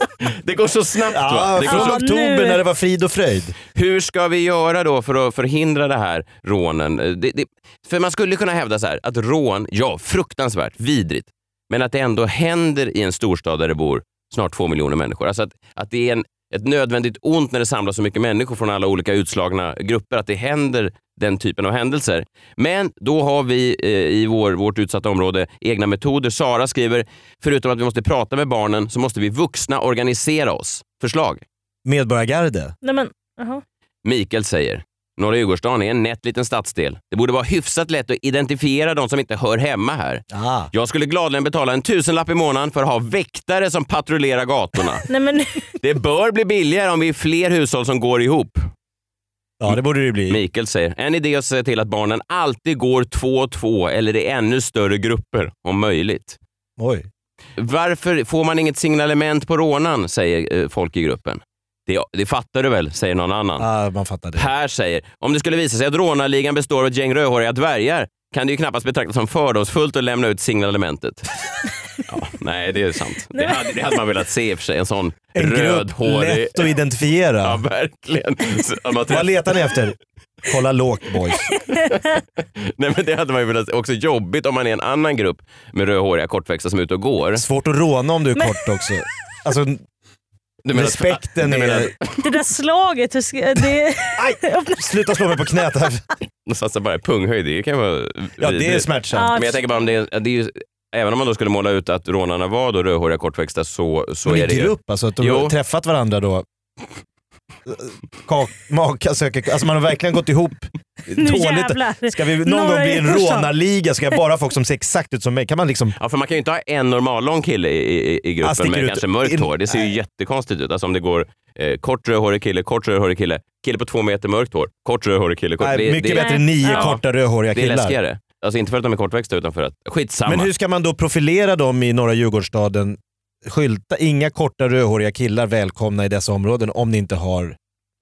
det går så snabbt va? Det går från så... Oktober när det var frid och fröjd. Hur ska vi göra då för att förhindra det här rånen? Det, det, för man skulle kunna hävda så här att rån, ja fruktansvärt, vidrigt, men att det ändå händer i en storstad där det bor snart två miljoner människor. Alltså att, att det är en, ett nödvändigt ont när det samlas så mycket människor från alla olika utslagna grupper, att det händer den typen av händelser. Men då har vi eh, i vår, vårt utsatta område egna metoder. Sara skriver, förutom att vi måste prata med barnen så måste vi vuxna organisera oss. Förslag? Medborgargarde. Nej, men, jaha. Mikael säger, Norra Djurgårdsstaden är en nätt liten stadsdel. Det borde vara hyfsat lätt att identifiera de som inte hör hemma här. Ah. Jag skulle gladeligen betala en tusenlapp i månaden för att ha väktare som patrullerar gatorna. Nej, men, Det bör bli billigare om vi är fler hushåll som går ihop. Ja, det borde det bli. Mikael säger, en idé att se till att barnen alltid går två och två eller i ännu större grupper om möjligt. Oj. Varför får man inget signalement på rånan, säger eh, folk i gruppen. Det, det fattar du väl, säger någon annan. Ah, man fattar det. Per säger, om det skulle visa sig att rånarligan består av ett gäng rödhåriga dvärgar kan det ju knappast betraktas som fördomsfullt att lämna ut signalementet. ja, nej, det är sant. Det hade, det hade man velat se i och för sig. En sån En rödhårig... lätt att identifiera. Ja, verkligen. Vad letar ni efter? Kolla lågt boys. Nej, men det hade man ju velat Också jobbigt om man är en annan grupp med rödhåriga kortväxta som är ute och går. Svårt att råna om du är Men- kort också. Alltså, Du menar- respekten du menar- är... det där slaget, det, Sluta slå mig på knät här. Och satsa bara i punghöjd, det kan vara Ja, det är smärtsamt. Men jag tänker bara om det är, det är ju, Även om man då skulle måla ut att rånarna var då rödhåriga kortväxta så, så Men är det ju... grupp alltså, att de Jo. har träffat varandra då. Kak, maka söker... Alltså man har verkligen gått ihop. Dåligt. Ska vi någon Norra gång bli en rånarliga ska jag bara ha folk som ser exakt ut som mig. Kan man liksom... Ja, för man kan ju inte ha en normallång kille i, i, i gruppen sticker med ut. kanske mörkt hår. Det ser ju Nej. jättekonstigt ut. Alltså om det går eh, kort rödhårig kille, kort rödhårig kille, kille på två meter mörkt hår, kort rödhårig kille. Kort, Nej, det, mycket det, bättre än nio Ja. korta rödhåriga det är killar. läskigare. Alltså inte för att de är kortväxta utan för att... Skitsamma. Men hur ska man då profilera dem i norra Djurgårdsstaden? Skylta, inga korta rödhåriga killar välkomna i dessa områden om ni inte har...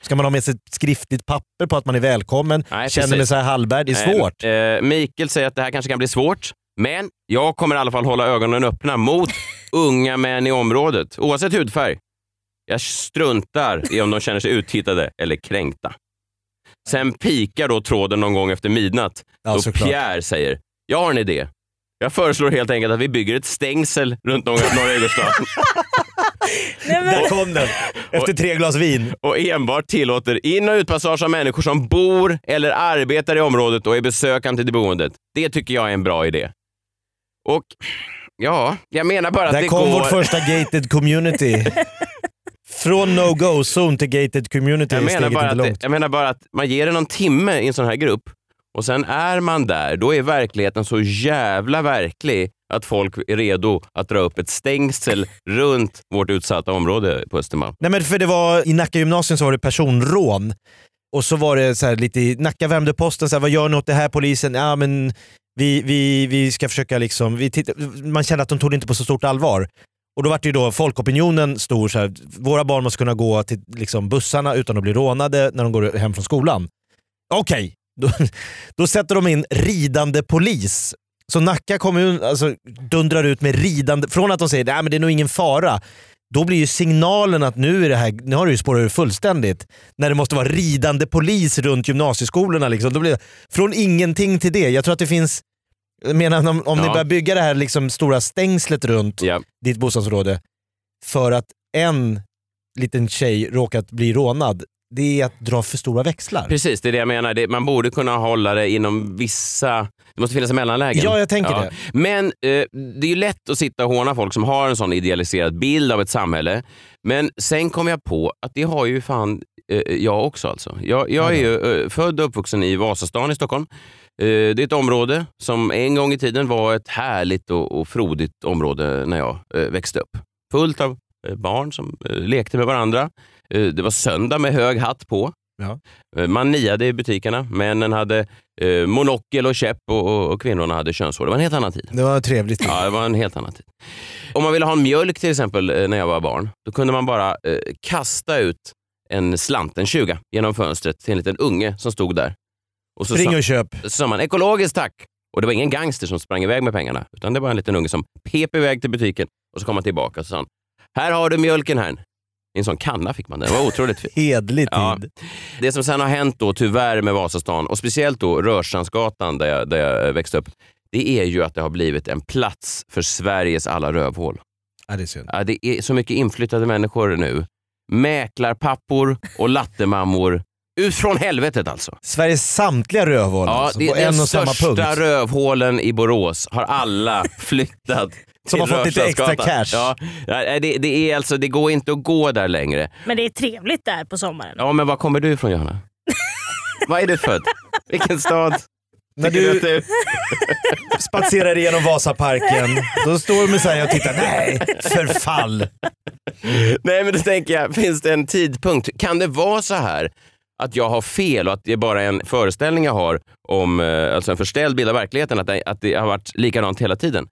Ska man ha med sig ett skriftligt papper på att man är välkommen? Nej, Känner mig så här Hallberg, det är Nej, svårt. Eh, Mikael säger att det här kanske kan bli svårt, men jag kommer i alla fall hålla ögonen öppna mot unga män i området, oavsett hudfärg. Jag struntar i om de känner sig uttittade eller kränkta. Sen pikar då tråden någon gång efter midnatt Ja, då såklart. Pierre säger, jag har en idé. Jag föreslår helt enkelt att vi bygger ett stängsel runt norra Djurgårdsstaden Nej, men, Där kom den. Efter tre glas vin. och enbart tillåter in och utpassage av människor som bor eller arbetar i området och är besökande till det boendet. Det tycker jag är en bra idé. Och ja, jag menar bara att Där det kom går... vårt första gated community. Från no-go-zone till gated community jag, menar bara att, långt. jag menar bara att man ger det någon timme i en sån här grupp och sen är man där. Då är verkligheten så jävla verklig att folk är redo att dra upp ett stängsel runt vårt utsatta område på Östermalm. Nej men för det var, i Nacka gymnasium så var det personrån. Och så var det så här lite i Nacka värmde posten, så här, vad gör ni åt det här polisen? Ja men vi, vi, vi ska försöka liksom, vi titta, man kände att de tog det inte på så stort allvar. Och då var det ju då folkopinionen stor, så här, våra barn måste kunna gå till liksom, bussarna utan att bli rånade när de går hem från skolan. Okej, då, då sätter de in ridande polis. Så Nacka kommun alltså, dundrar ut med ridande, från att de säger att det är nog ingen fara, då blir ju signalen att nu, är det här, nu har det ju spårat ur fullständigt. När det måste vara ridande polis runt gymnasieskolorna. Liksom. Då blir det, från ingenting till det. Jag tror att det finns, jag menar, om, om ni Ja. börjar bygga det här liksom stora stängslet runt Ja. ditt bostadsområde för att en liten tjej råkat bli rånad, det är att dra för stora växlar. Precis, det är det jag menar. Det, man borde kunna hålla det inom vissa... Det måste finnas mellanlägen. Ja, jag tänker det. Men eh, det är ju lätt att sitta och håna folk som har en sån idealiserad bild av ett samhälle. Men sen kom jag på att det har ju fan eh, jag också. Alltså. Jag, jag är ju eh, född och uppvuxen i Vasastan i Stockholm. Eh, Det är ett område som en gång i tiden var ett härligt och, och frodigt område när jag eh, växte upp. Fullt av eh, barn som lekte med varandra. Eh, Det var söndag med hög hatt på. Ja. Eh, Man niade i butikerna. Männen hade eh, monokel och käpp och, och, och kvinnorna hade könshår. Det var en helt annan tid. Det var trevligt. Ja, det var en helt annan tid. Om man ville ha en mjölk till exempel eh, när jag var barn, då kunde man bara eh, kasta ut en slant, en 20, genom fönstret till en liten unge som stod där. Och så Spring sa, och köp. så sa man ekologiskt tack. Och det var ingen gangster som sprang iväg med pengarna, utan det var en liten unge som pep iväg till butiken och så kom han tillbaka och sa han, här har du mjölken här. I en sån kanna fick man den. Det var otroligt fint. Hedlig Ja. tid. Det som sen har hänt då tyvärr med Vasastan och speciellt då Rörstrandsgatan där jag, där jag växte upp, det är ju att det har blivit en plats för Sveriges alla rövhål. Ja, det är synd. Ja, det är så mycket inflyttade människor nu. Mäklarpappor och lattemammor. Ut från helvetet alltså. Sveriges samtliga rövhål Ja, alltså, det på en de och samma punkt. största rövhålen i Borås har alla flyttat Som har fått lite extra cash. Ja, det, det, är alltså, det går inte att gå där längre. Men det är trevligt där på sommaren. Ja, men var kommer du ifrån Johanna? Var är du född? Vilken stad? När du det- spatserar igenom Vasaparken, då står Messiah och tittar. Nej, förfall. Nej men då tänker jag, finns det en tidpunkt? Kan det vara så här att jag har fel och att det är bara en föreställning jag har om, eh, alltså en förställd bild av verkligheten, att det, att det har varit likadant hela tiden?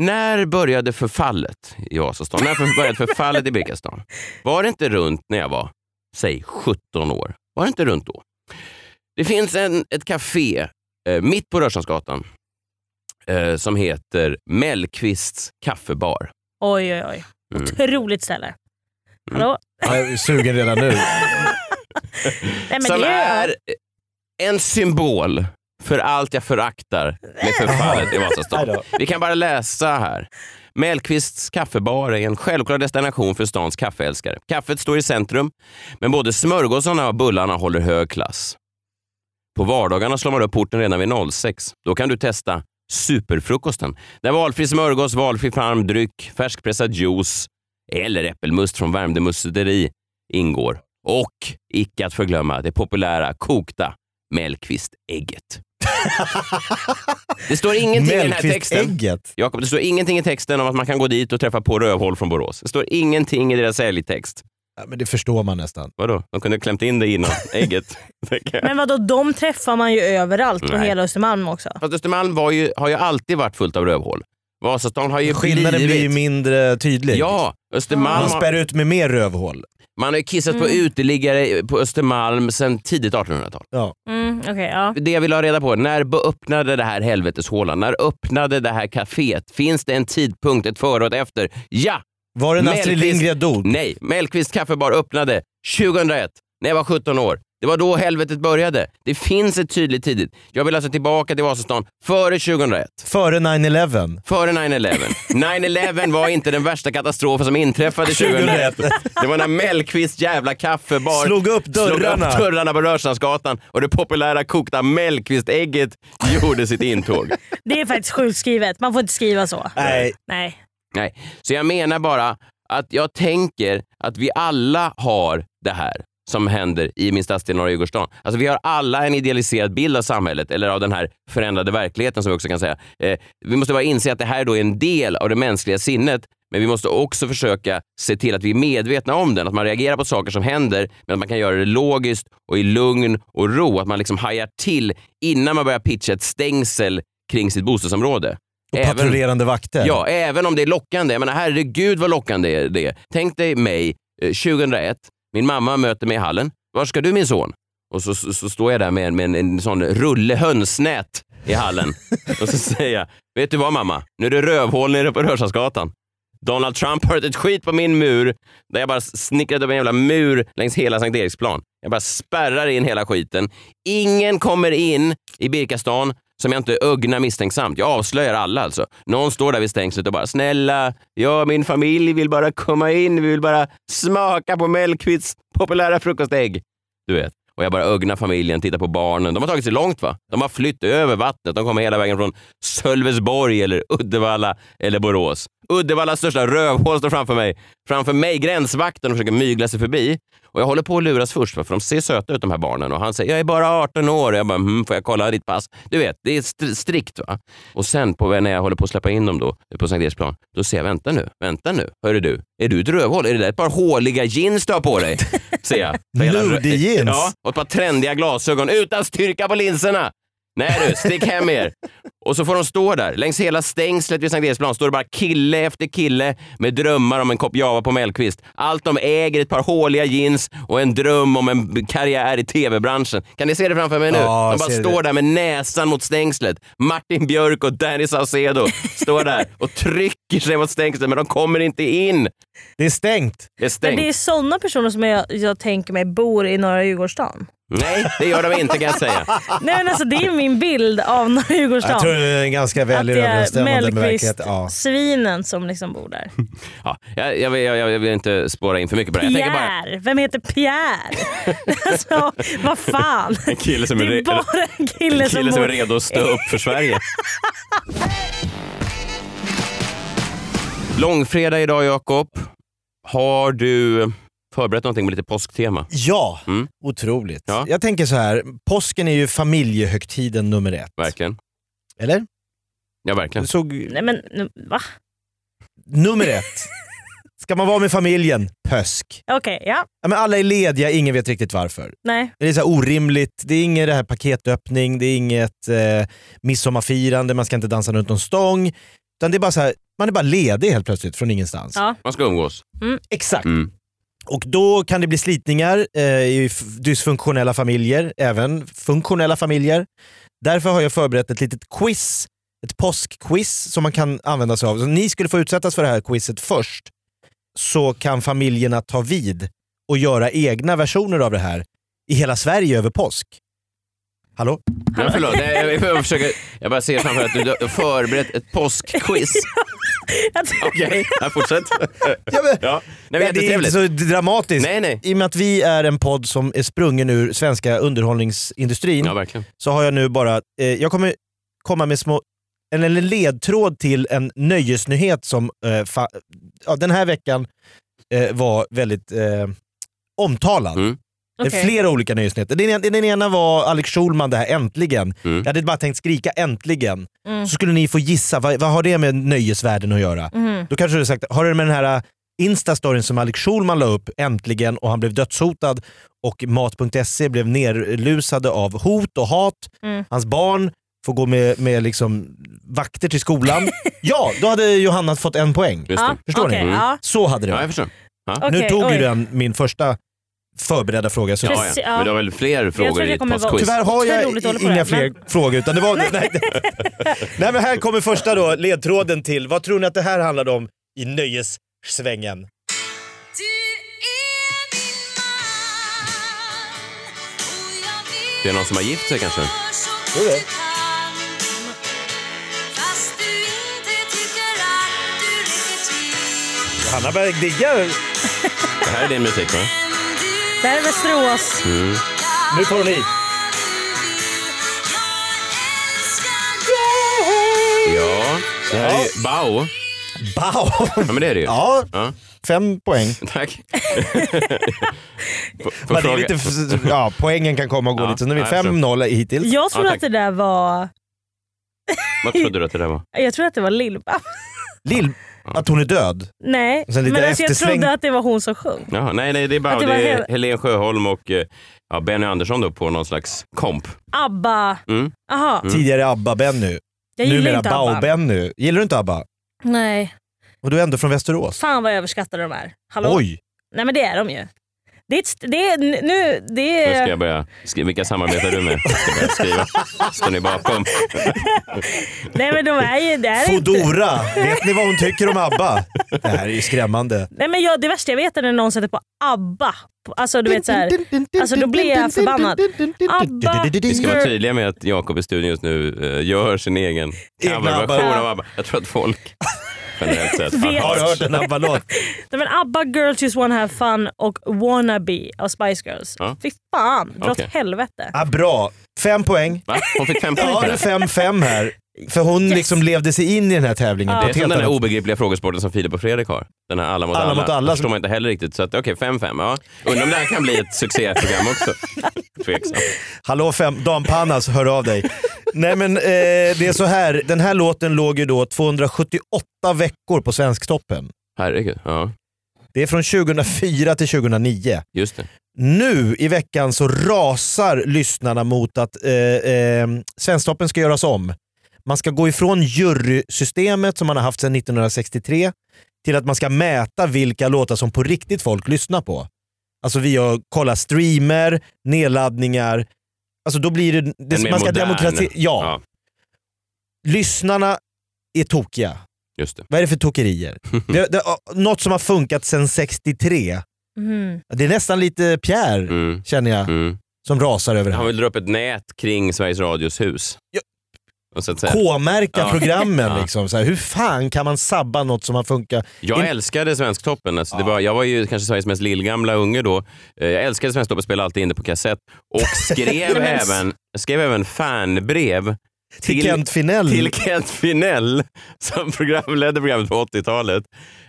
När började förfallet i Vasastan? När började förfallet i Birkastan? Var det inte runt när jag var, säg 17 år? Var det inte runt då? Det finns en, ett café eh, mitt på Rörstrandsgatan eh, som heter Mellqvists kaffebar. Oj, oj, oj. Mm. Otroligt ställe. Hallå? Jag är sugen redan nu. Nej, men som det är en symbol för allt jag föraktar med förfallet i Vasastan. Vi kan bara läsa här. Mellqvists kaffebar är en självklar destination för stans kaffeälskare. Kaffet står i centrum, men både smörgåsarna och bullarna håller hög klass. På vardagarna slår man upp porten redan vid 06. Då kan du testa superfrukosten. Där valfri smörgås, valfri farmdryck, färskpressad juice eller äppelmust från Värmdö musteri ingår. Och icke att förglömma det populära kokta Mellqvist-ägget. Det står ingenting i den här texten. Jakob, det står ingenting i texten om att man kan gå dit och träffa på rövhål från Borås. Det står ingenting i deras säljtext. Ja, men det förstår man nästan. Vadå? De kunde ha klämt in det innan ägget. Men vadå, de träffar man ju överallt på Nej. hela Östermalm också. Fast Östermalm var ju, har ju alltid varit fullt av rövhål. Vasastan har ju Skillnaden blivit... blir ju mindre tydlig. Ja, Östermalm Man spär ut med mer rövhål. Man har ju kissat på Mm. uteliggare på Östermalm sedan tidigt 1800-tal. Ja. Mm, okej, ja. Det jag vill ha reda på, när öppnade det här helveteshålan? När öppnade det här kaféet? Finns det en tidpunkt, ett före och ett efter? Ja! Var det när Astrid Mellqvist- Lindgren dog? Nej, Mellqvists kaffebar öppnade 2001, när jag var 17 år. Det var då helvetet började. Det finns ett tydligt tidigt. Jag vill alltså tillbaka till Vasastan före 2001. Före 9-11? Före 9-11. 9-11 var inte den värsta katastrofen som inträffade 2001. Det var när Mellqvists jävla kaffebar Slog upp dörrarna. slog upp dörrarna på Rörstrandsgatan och det populära kokta Mellqvist-ägget gjorde sitt intåg. Det är faktiskt sjukt skrivet. Man får inte skriva så. Nej. Nej. Nej, så jag menar bara att jag tänker att vi alla har det här som händer i min stadsdel Norra Djurgårdsstaden. Alltså vi har alla en idealiserad bild av samhället, eller av den här förändrade verkligheten som vi också kan säga. Eh, vi måste bara inse att det här då är en del av det mänskliga sinnet, men vi måste också försöka se till att vi är medvetna om den, att man reagerar på saker som händer, men att man kan göra det logiskt och i lugn och ro, att man liksom hajar till innan man börjar pitcha ett stängsel kring sitt bostadsområde. Och Även- patrullerande vakter. Ja, även om det är lockande. Jag menar, herregud vad lockande är det Tänk dig mig eh, 2001. Min mamma möter mig i hallen. Var ska du min son? Och så, så, så står jag där med, med en, en sån rulle hönsnät i hallen. och så säger jag, vet du vad mamma? Nu är det rövhål nere på Rörstrandsgatan. Donald Trump har ett skit på min mur där jag bara snickrat upp en jävla mur längs hela Sankt Eriksplan. Jag bara spärrar in hela skiten. Ingen kommer in i Birkastan som jag inte ögnar misstänksamt. Jag avslöjar alla alltså. Någon står där vid stängslet och bara “Snälla, jag och min familj vill bara komma in, vi vill bara smaka på Mellqvists populära frukostägg”. Du vet. Och jag bara ögnar familjen, tittar på barnen. De har tagit sig långt va? De har flytt över vattnet. De kommer hela vägen från Sölvesborg eller Uddevalla eller Borås. Uddevallas största rövhål står framför mig. Framför mig gränsvakten och försöker mygla sig förbi. Och jag håller på att luras först för de ser söta ut de här barnen och han säger jag är bara 18 år. Jag bara, hm, får jag kolla ditt pass? Du vet, det är st- strikt. va? Och sen på, när jag håller på att släppa in dem då, på Sankt Eriksplan, då säger jag vänta nu, vänta nu. Hörru du, är du ett rövhål? Är det där ett par håliga jeans du har på dig? Säger jag. För hela- Nude jeans? Ja, och ett par trendiga glasögon utan styrka på linserna. Nej du, stick hem er. Och så får de stå där. Längs hela stängslet vid Sankt Eriksplan står det bara kille efter kille med drömmar om en kopp Java på Mellqvist. Allt de äger, ett par håliga jeans och en dröm om en karriär i tv-branschen. Kan ni se det framför mig nu? Ja, de bara står det. där med näsan mot stängslet. Martin Björk och Danny Saucedo står där och trycker sig mot stängslet men de kommer inte in. Det är stängt. Det är Men stängt. det är sådana personer som jag, jag tänker mig bor i norra Djurgårdsstaden. Nej, det gör de inte kan jag säga. Nej, men alltså, det är min bild av norra Djurgårdsstaden. Jag tror det är ganska väl överensstämmande med verkligheten. Ja. Mellqvist-svinen som liksom bor där. Ja, jag, jag, vill- jag, jag vill inte spåra in för mycket på det. Jag tänker bara, Pierre! Vem heter Pierre? alltså, vad fan. en kille som Det är, bara en kille, en som kille som bor... är redo att stå upp för Sverige. Långfredag idag Jakob. Har du förberett någonting med lite påsktema? Ja, Mm. otroligt. Ja. Jag tänker så här, påsken är ju familjehögtiden nummer ett. Verkligen. Eller? Ja, verkligen. Såg, Nej men va? nummer ett. Ska man vara med familjen? Pösk. Okej, ja. Ja, men alla är lediga, ingen vet riktigt varför. Nej. Det är så här orimligt, det är inget det här paketöppning, det är inget eh, midsommarfirande, man ska inte dansa runt någon stång. Utan det är bara så här, man är bara ledig helt plötsligt från ingenstans. Ja. Man ska umgås. Exakt. Mm. Och då kan det bli slitningar eh, i dysfunktionella familjer, även funktionella familjer. Därför har jag förberett ett litet quiz, ett påskquiz som man kan använda sig av. Så ni skulle få utsättas för det här quizet först, så kan familjerna ta vid och göra egna versioner av det här i hela Sverige över påsk. Hallå? Ja, förlåt, jag, jag, jag, försöker, jag bara ser framför att du har förberett ett påskquiz. Okej, okay, fortsätt. Ja, men, Ja. Nej, men det är inte så dramatiskt. Nej, nej. I och med att vi är en podd som är sprungen ur svenska underhållningsindustrin Ja, verkligen. så har jag nu bara, eh, jag kommer komma med små, en, en ledtråd till en nöjesnyhet som eh, fa, ja, den här veckan eh, var väldigt eh, omtalad. Mm. Det är flera olika nöjesnyheter. Den, ena- den ena var Alex Schulman, det här äntligen. Mm. Jag hade bara tänkt skrika äntligen. Mm. Så skulle ni få gissa, vad, vad har det med nöjesvärlden att göra? Mhm. Då kanske du sagt, har det med den här Instastoryn som Alex Schulman la upp äntligen och han blev dödshotad och Mat.se blev nerlusade av hot och hat. Mm. Hans barn får gå med, med liksom vakter till skolan. ja, då hade Johanna fått en poäng. Ja. Förstår okej, ni? Ja. Så hade det Ja, jag varit. förstår. Nu tog ju oj. den min första förberedda fråga. Så Ja, ja. Men du har väl fler frågor i ett vara- påskquiz? Tyvärr har jag inga det, fler men- frågor. Utan det var, nej, nej, men här kommer första då, ledtråden till, vad tror ni att det här handlade om i nöjessvängen? Det är någon som har gift sig kanske? Tror du det? Hanna börjar digga. Det här är din musik va? Det här är Västerås. Nu tar hon i. Ja, det här är ju Bao. Bao! Ja, men det är det ju. Ja, Ja, fem poäng. tack. Får- får Men det är lite, ja, poängen kan komma och gå Ja, lite. Så nu är vi ja, jag 5-0 hittills. Jag trodde Ja, att det där var... Vad trodde du att det där var? Jag trodde att det var Lill-Babs. Lill, att hon är död. Nej, men alltså jag trodde att det var hon som sjöng. Jaha, nej, nej, det är Bao. Att det Det, är hel- Helen Sjöholm och eh, ja, Benny Andersson då på någon slags komp. ABBA. Mm. Aha, Mm. Tidigare ABBA-Benny. jag gillar Numera inte ABBA. Bao-Benny. Gillar du inte ABBA? Nej, Och du är ändå från Västerås. fan vad överskattade de är. Hallå? Oj! Nej men det är de ju. Det är, det är nu, det Nu ska är... jag börja skriva. Vilka samarbetar du med? Ska börja skriva. Står ni bakom? Nej men de är ju... Det är inte... Fodora! Vet ni vad hon tycker om ABBA? Det här är ju skrämmande. Nej men jag, det värsta jag vet är när någon sätter på ABBA. Alltså du vet så här. Alltså då blir jag förbannad. ABBA. Vi ska vara tydliga med att Jakob i studion just nu eh, gör sin egen coverversion av ABBA. Jag tror att folk generellt sett Vet. Har du hört en ABBA-låt? Nej, men ABBA Girls Just Wanna Have Fun och Wannabe av Spice Girls. Ja. Fy fan, dra Okej. åt helvete. Ah, bra. Fem poäng. Va? Hon fick fem poäng Ja, för det är det. 5-5 här. För hon Yes. liksom levde sig in i den här tävlingen Ja. på Det är som den här obegripliga frågesporten som Filip och Fredrik har. Den här alla mot Alla alla. mot alla. Det förstår man inte heller riktigt. Så att, okej, 5-5. Ja. Undrar om det här kan bli ett succéprogram också. Tveksamt. Hallå fem, Dan Panas, hör av dig. Nej men eh, det är så här, den här låten låg ju då 278 veckor på Svensktoppen. Herregud. Ja, Det är från 2004 till 2009. just det. Nu i veckan så rasar lyssnarna mot att eh, eh, Svensktoppen ska göras om. Man ska gå ifrån jurysystemet som man har haft sedan 1963 till att man ska mäta vilka låtar som på riktigt folk lyssnar på. Alltså via att kolla streamer, nedladdningar. Alltså då blir det... det En mer man ska modern. demokrati- ja, ja, lyssnarna är tokiga. just det. Vad är det för tokerier? det, det, något som har funkat sedan 63. Mhm. Det är nästan lite Pierre, Mm. känner jag, Mm. som rasar över det Han vill dra upp ett nät kring Sveriges Radios hus. Ja. Och så att säga. K-märka Ja. programmen. Ja. Liksom. Så här, hur fan kan man sabba något som har funkat? Jag In- älskade Svensktoppen. Alltså, det Ja. var, jag var ju kanske Sveriges mest lillgamla unge då. Eh, Jag älskade Svensktoppen, spelade alltid in det på kassett. Och skrev, även, skrev även fanbrev Till Kent Finell. till Kent Finell som programledde programmet på 80-talet.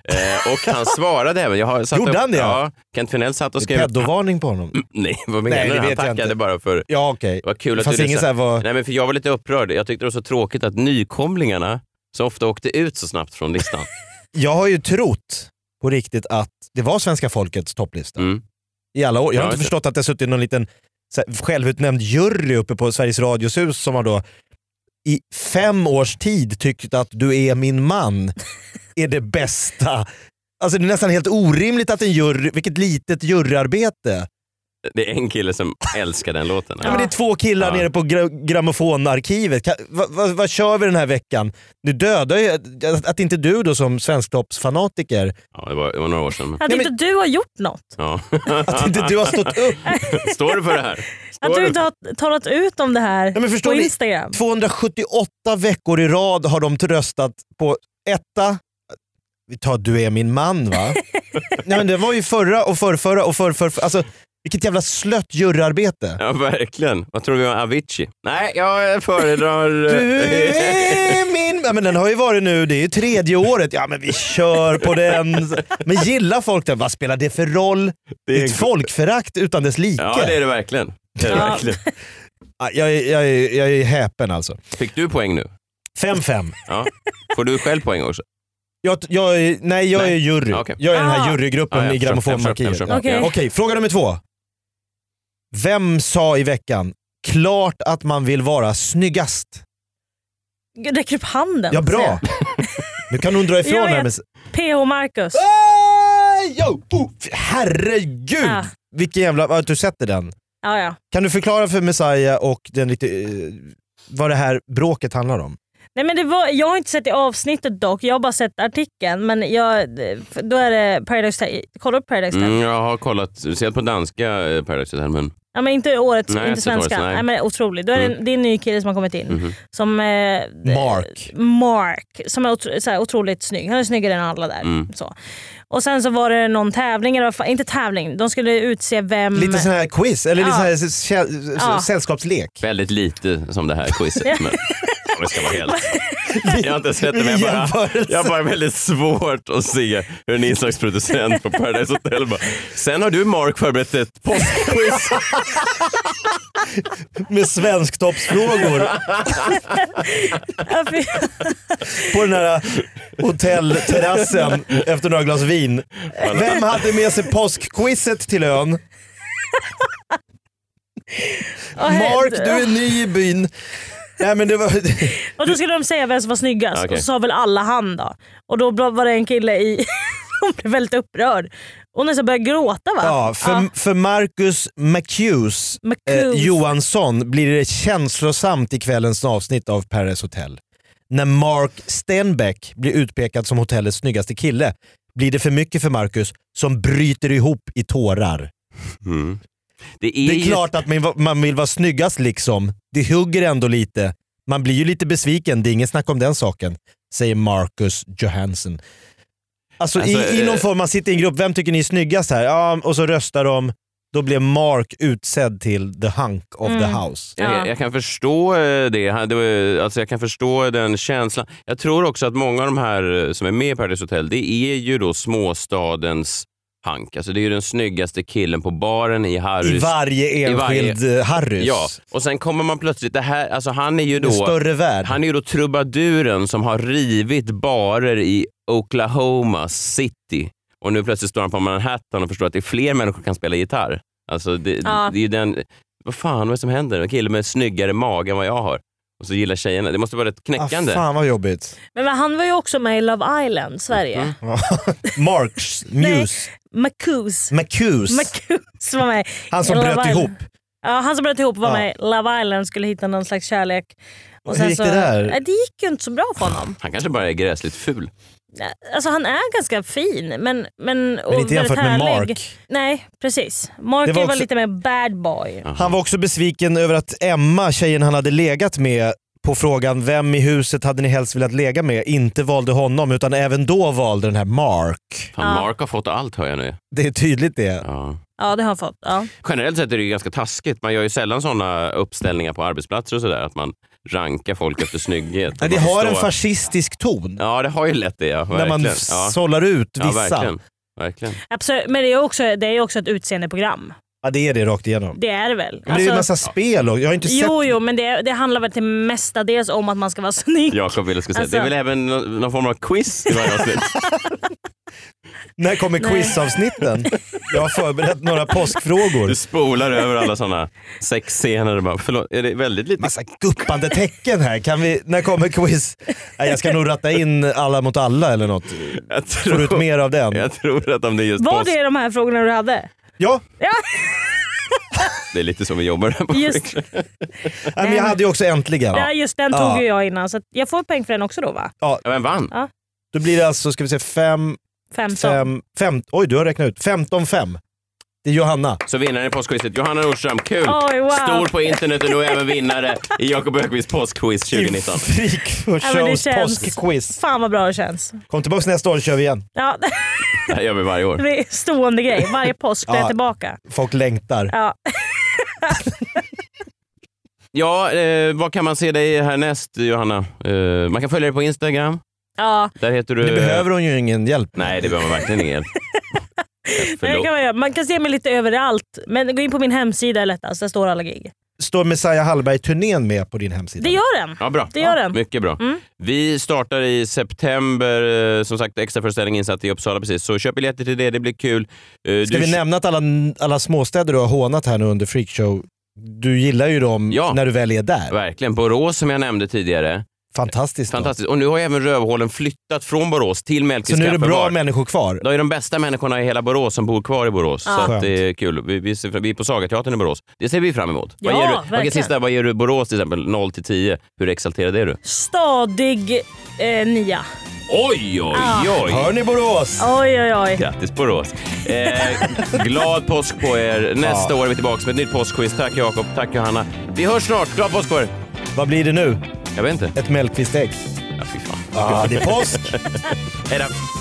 Eh, och han svarade även. Jag har satt Gjorde upp, han det? Ja, Kent Finell satt och skrev... Pedovarning på honom. Nej, vad menar Nej, du? Han tackade inte. bara för... Ja okej. Vad kul Det att du så var... Nej, men för jag var lite upprörd. Jag tyckte det var så tråkigt att nykomlingarna så ofta åkte ut så snabbt från listan. Jag har ju trott på riktigt att det var svenska folkets topplista Mm. i alla år. Jag har Ja, inte det. förstått att det suttit någon liten så här, självutnämnd jury uppe på Sveriges Radios hus som har då i fem års tid tyckt att Du är min man är det bästa. Alltså det är nästan helt orimligt att en jury, vilket litet juryarbete. Det är en kille som älskar den låten. Ja. men det är två killar Ja. nere på gra grammofonarkivet. Vad vad- vad kör vi den här veckan? Nu dödar ju, att, att inte du då som Svensktoppsfanatiker, Ja, det, var, det var några år sedan. Att Nej, inte du har gjort något. Ja. att inte du har stått upp. Står du för det här? Att Står du du inte har talat ut om det här Nej, på ni? Instagram. 278 veckor i rad har de röstat på etta. Vi tar Du är min man va? Nej men det var ju förra och förrförra och förrförra. Alltså vilket jävla slött juryarbete. Ja, verkligen. Vad tror du om Avicii? Nej, jag föredrar... Du är min... Ja, men den har ju varit nu, det är ju tredje året. Ja men vi kör på den. Men gillar folk den? Vad spelar det för roll? Det är ett folkförakt utan dess like. Ja, det är det verkligen. Det är det verkligen. Ja, Jag, är- jag, är- jag är häpen alltså. Fick du poäng nu? 5-5. Ja. Får du själv poäng också? Jag, jag, är- nej, jag Nej. är jury. Okej. Jag är den här Ah. jurygruppen Ja, jag i förstår. Okej, Okej. fråga nummer två. Vem sa i veckan klart att man vill vara snyggast? Räcker upp handen. Ja, bra. Nu kan hon dra ifrån Jag här vet. med... PH Marcus. Yo! oh, herregud! Ja. Vilken jävla... Har du sett den? Ja, ja. Kan du förklara för Messiah och den lite, eh, vad det här bråket handlar om? Nej, men det var, jag har inte sett det avsnittet dock, jag har bara sett artikeln. Men jag, då är det Paradise Hotel. Kolla upp Paradise Hotel. Mm, jag har kollat, sett på danska eh, Paradise Hotel, men... Ja, men inte årets, Nej, inte svenska. årets, nej. nej. men otroligt. Då är det, Mm. en- det är en ny kille som har kommit in. Mhm. Som, eh, Mark. Mark, som är otro, så här, otroligt snygg. Han är snyggare än alla där. Mm. Så. Och sen så var det någon tävling, eller inte tävling, de skulle utse vem... Lite sån här quiz, eller lite Ja. sån här Ja. sällskapslek. Väldigt lite som det här quizet. men, om jag ska vara helt... Jag har inte sett det, men jag bara, jag bara väldigt svårt att se hur en inslagsproducent på Paradise Hotel bara... Sen har du Mark förberett ett påskquiz. Med svensktoppsfrågor på den här hotellterrassen efter några glas vin. Vem hade med sig påskquizet till ön? Mark, du är ny i byn. Nej, men det var... Och då skulle de säga vem som var snyggast Okej. och så sa väl alla han då. Och då var det en kille i som blev väldigt upprörd. Och nästan började gråta va? Ja, för, för Marcus McHughes eh. Johansson blir det känslosamt i kvällens avsnitt av Paradise Hotel. När Mark Stenbeck blir utpekad som hotellets snyggaste kille blir det för mycket för Marcus som bryter ihop i tårar. Mm. Det är, Det är ju- klart att man, man vill vara snyggast liksom. Det hugger ändå lite. Man blir ju lite besviken, det är ingen snack om den saken. Säger Marcus Johansson. Alltså, Alltså, i, i någon eh, form, man sitter i en grupp, vem tycker ni är snyggast här? Ja, och så röstar de. då blev Mark utsedd till the hunk of the Mm. house. Ja. Jag, jag kan förstå eh, det. Alltså jag kan förstå den känslan. Jag tror också att många av de här eh, som är med i Paradise Hotel, det är ju då småstadens Hank. Alltså det är ju den snyggaste killen på baren i Harrys. I varje I varje- enskild eh, Harrys. Ja, och sen kommer man plötsligt, det här, alltså han är ju En då större värld. han är ju då trubaduren som har rivit barer i Oklahoma City och nu plötsligt står han på Manhattan och förstår att det är fler människor som kan spela gitarr. Alltså det, Ja. det är ju den, vad fan vad är det som händer? En kille med snyggare mage än vad jag har. Och så gillar tjejerna. Det måste vara rätt ah, knäckande. fan vad jobbigt. Men han var ju också med i Love Island, Sverige. Mm. Marks Muse. Macuse. Macuse. Macuse var med. Han som bröt ihop. Ja, han som bröt ihop var Ja. med Love Island skulle hitta någon slags kärlek. Hur sen gick så, det där? Nej, det gick ju inte så bra för honom. Han kanske bara är gräsligt ful. Alltså han är ganska fin men, men, Men inte jämfört med. Mark. Nej precis. Mark Det var var, var också- lite mer bad boy. Han var också besviken över att Emma, tjejen han hade legat med, på frågan vem i huset hade ni helst velat lägga med, inte valde honom utan även då valde den här Mark. Fan, Ja. Mark har fått allt hör jag nu. Det är tydligt det. Ja. Ja det har han fått. Ja. Generellt sett är det ju ganska taskigt. Man gör ju sällan sådana uppställningar på arbetsplatser och sådär. Att man rankar folk efter snygghet. Nej, det har en stå- fascistisk ton. Ja, det har ju lätt det. Ja, när man verkligen. ja. sållar ut Ja, vissa. verkligen. verkligen. Absolut. Men det är också, det är också ett utseendeprogram. Ja, det är det rakt igenom. Det är det väl? Men det är ju en massa spel och jag har inte sett... Alltså- Jo, jo, men det, det handlar väl till mestadels om att man ska vara snygg. Jakob ville skulle säga. Alltså- Det är väl även nå- någon form av quiz i varje avsnitt? När kommer Nej. quizavsnitten? Jag har förberett några påskfrågor. Du spolar över alla sådana sexscener. och Bara, förlåt, är det väldigt lite? Massa guppande tecken här. Kan vi, när kommer quiz? Nej, jag ska nog ratta in alla mot alla eller något. Jag Får du ut tror, mer av den? jag tror att om det är just Var påsk, det de här frågorna du hade? Ja, det är lite som vi jobbar här på Just. Nej, men jag hade ju också äntligen. ja, just den Ja. tog ju jag innan så jag får poäng för den också då va? Ja, Vem vann? Då blir det alltså, ska vi se, fem, 15. fem, fem, oj du har räknat ut. 15-5. Det är Johanna. Så vinnaren i påskquizet, Johanna Nordström. Kul! Oj, wow. Stor på internet och nu även vinnare i Jakob Öqvists påskquiz 2019. Freak Ja, det shows påskquiz. Fan vad bra det känns. Kom tillbaka nästa år så kör vi igen. Ja, Det här gör vi varje det år. blir stående grej. Varje påsk är Ja. jag tillbaka. Folk längtar. Ja. Ja, eh, vad kan man se dig härnäst Johanna? Eh, man kan följa dig på Instagram. Ja, Där heter du... Nu behöver hon ju ingen hjälp. Nej, det behöver man verkligen ingen hjälp. det Förlåt. kan man, göra. man kan se mig lite överallt. Men gå in på min hemsida är lättast. Där står alla gig. Står Messiah Hallberg-turnén med på din hemsida? Det gör den. Ja, bra. Det gör den. Mycket bra. Mm. Vi startar i september, eh, som sagt extra föreställning insatt i Uppsala precis. Så köp biljetter till det, det blir kul. Eh, Ska du- vi nämna att alla, alla småstäder du har hånat här nu under Freakshow, du gillar ju dem Ja. när du väl är där. Verkligen. Borås som jag nämnde tidigare. Fantastiskt. då. Fantastiskt. Och nu har även Rövhålen flyttat från Borås till Så Mellqvists nu är det bra kaffebar. människor kvar. Då är de bästa människorna i hela Borås som bor kvar i Borås. Ja. Så det är kul. Vi, vi, ser- vi är på Sagateatern i Borås. Det ser vi fram emot. Ja, vad ger du, vad, verkligen. sista, vad ger du Borås till exempel? 0 till 10. Hur exalterad är du? Stadig eh, nia. Oj, oj, oj! Hör ni Borås? Oj, oj, oj. Grattis Borås! Eh, glad påsk på er. Nästa år är vi tillbaka med ett nytt påskquiz. Tack Jakob, tack Johanna. Vi hörs snart. Glad påsk på er! Vad blir det nu? Jag vet inte. Ett Mellqvist-ägg? Ja, fy fan. Ja, det är påsk. Hej då!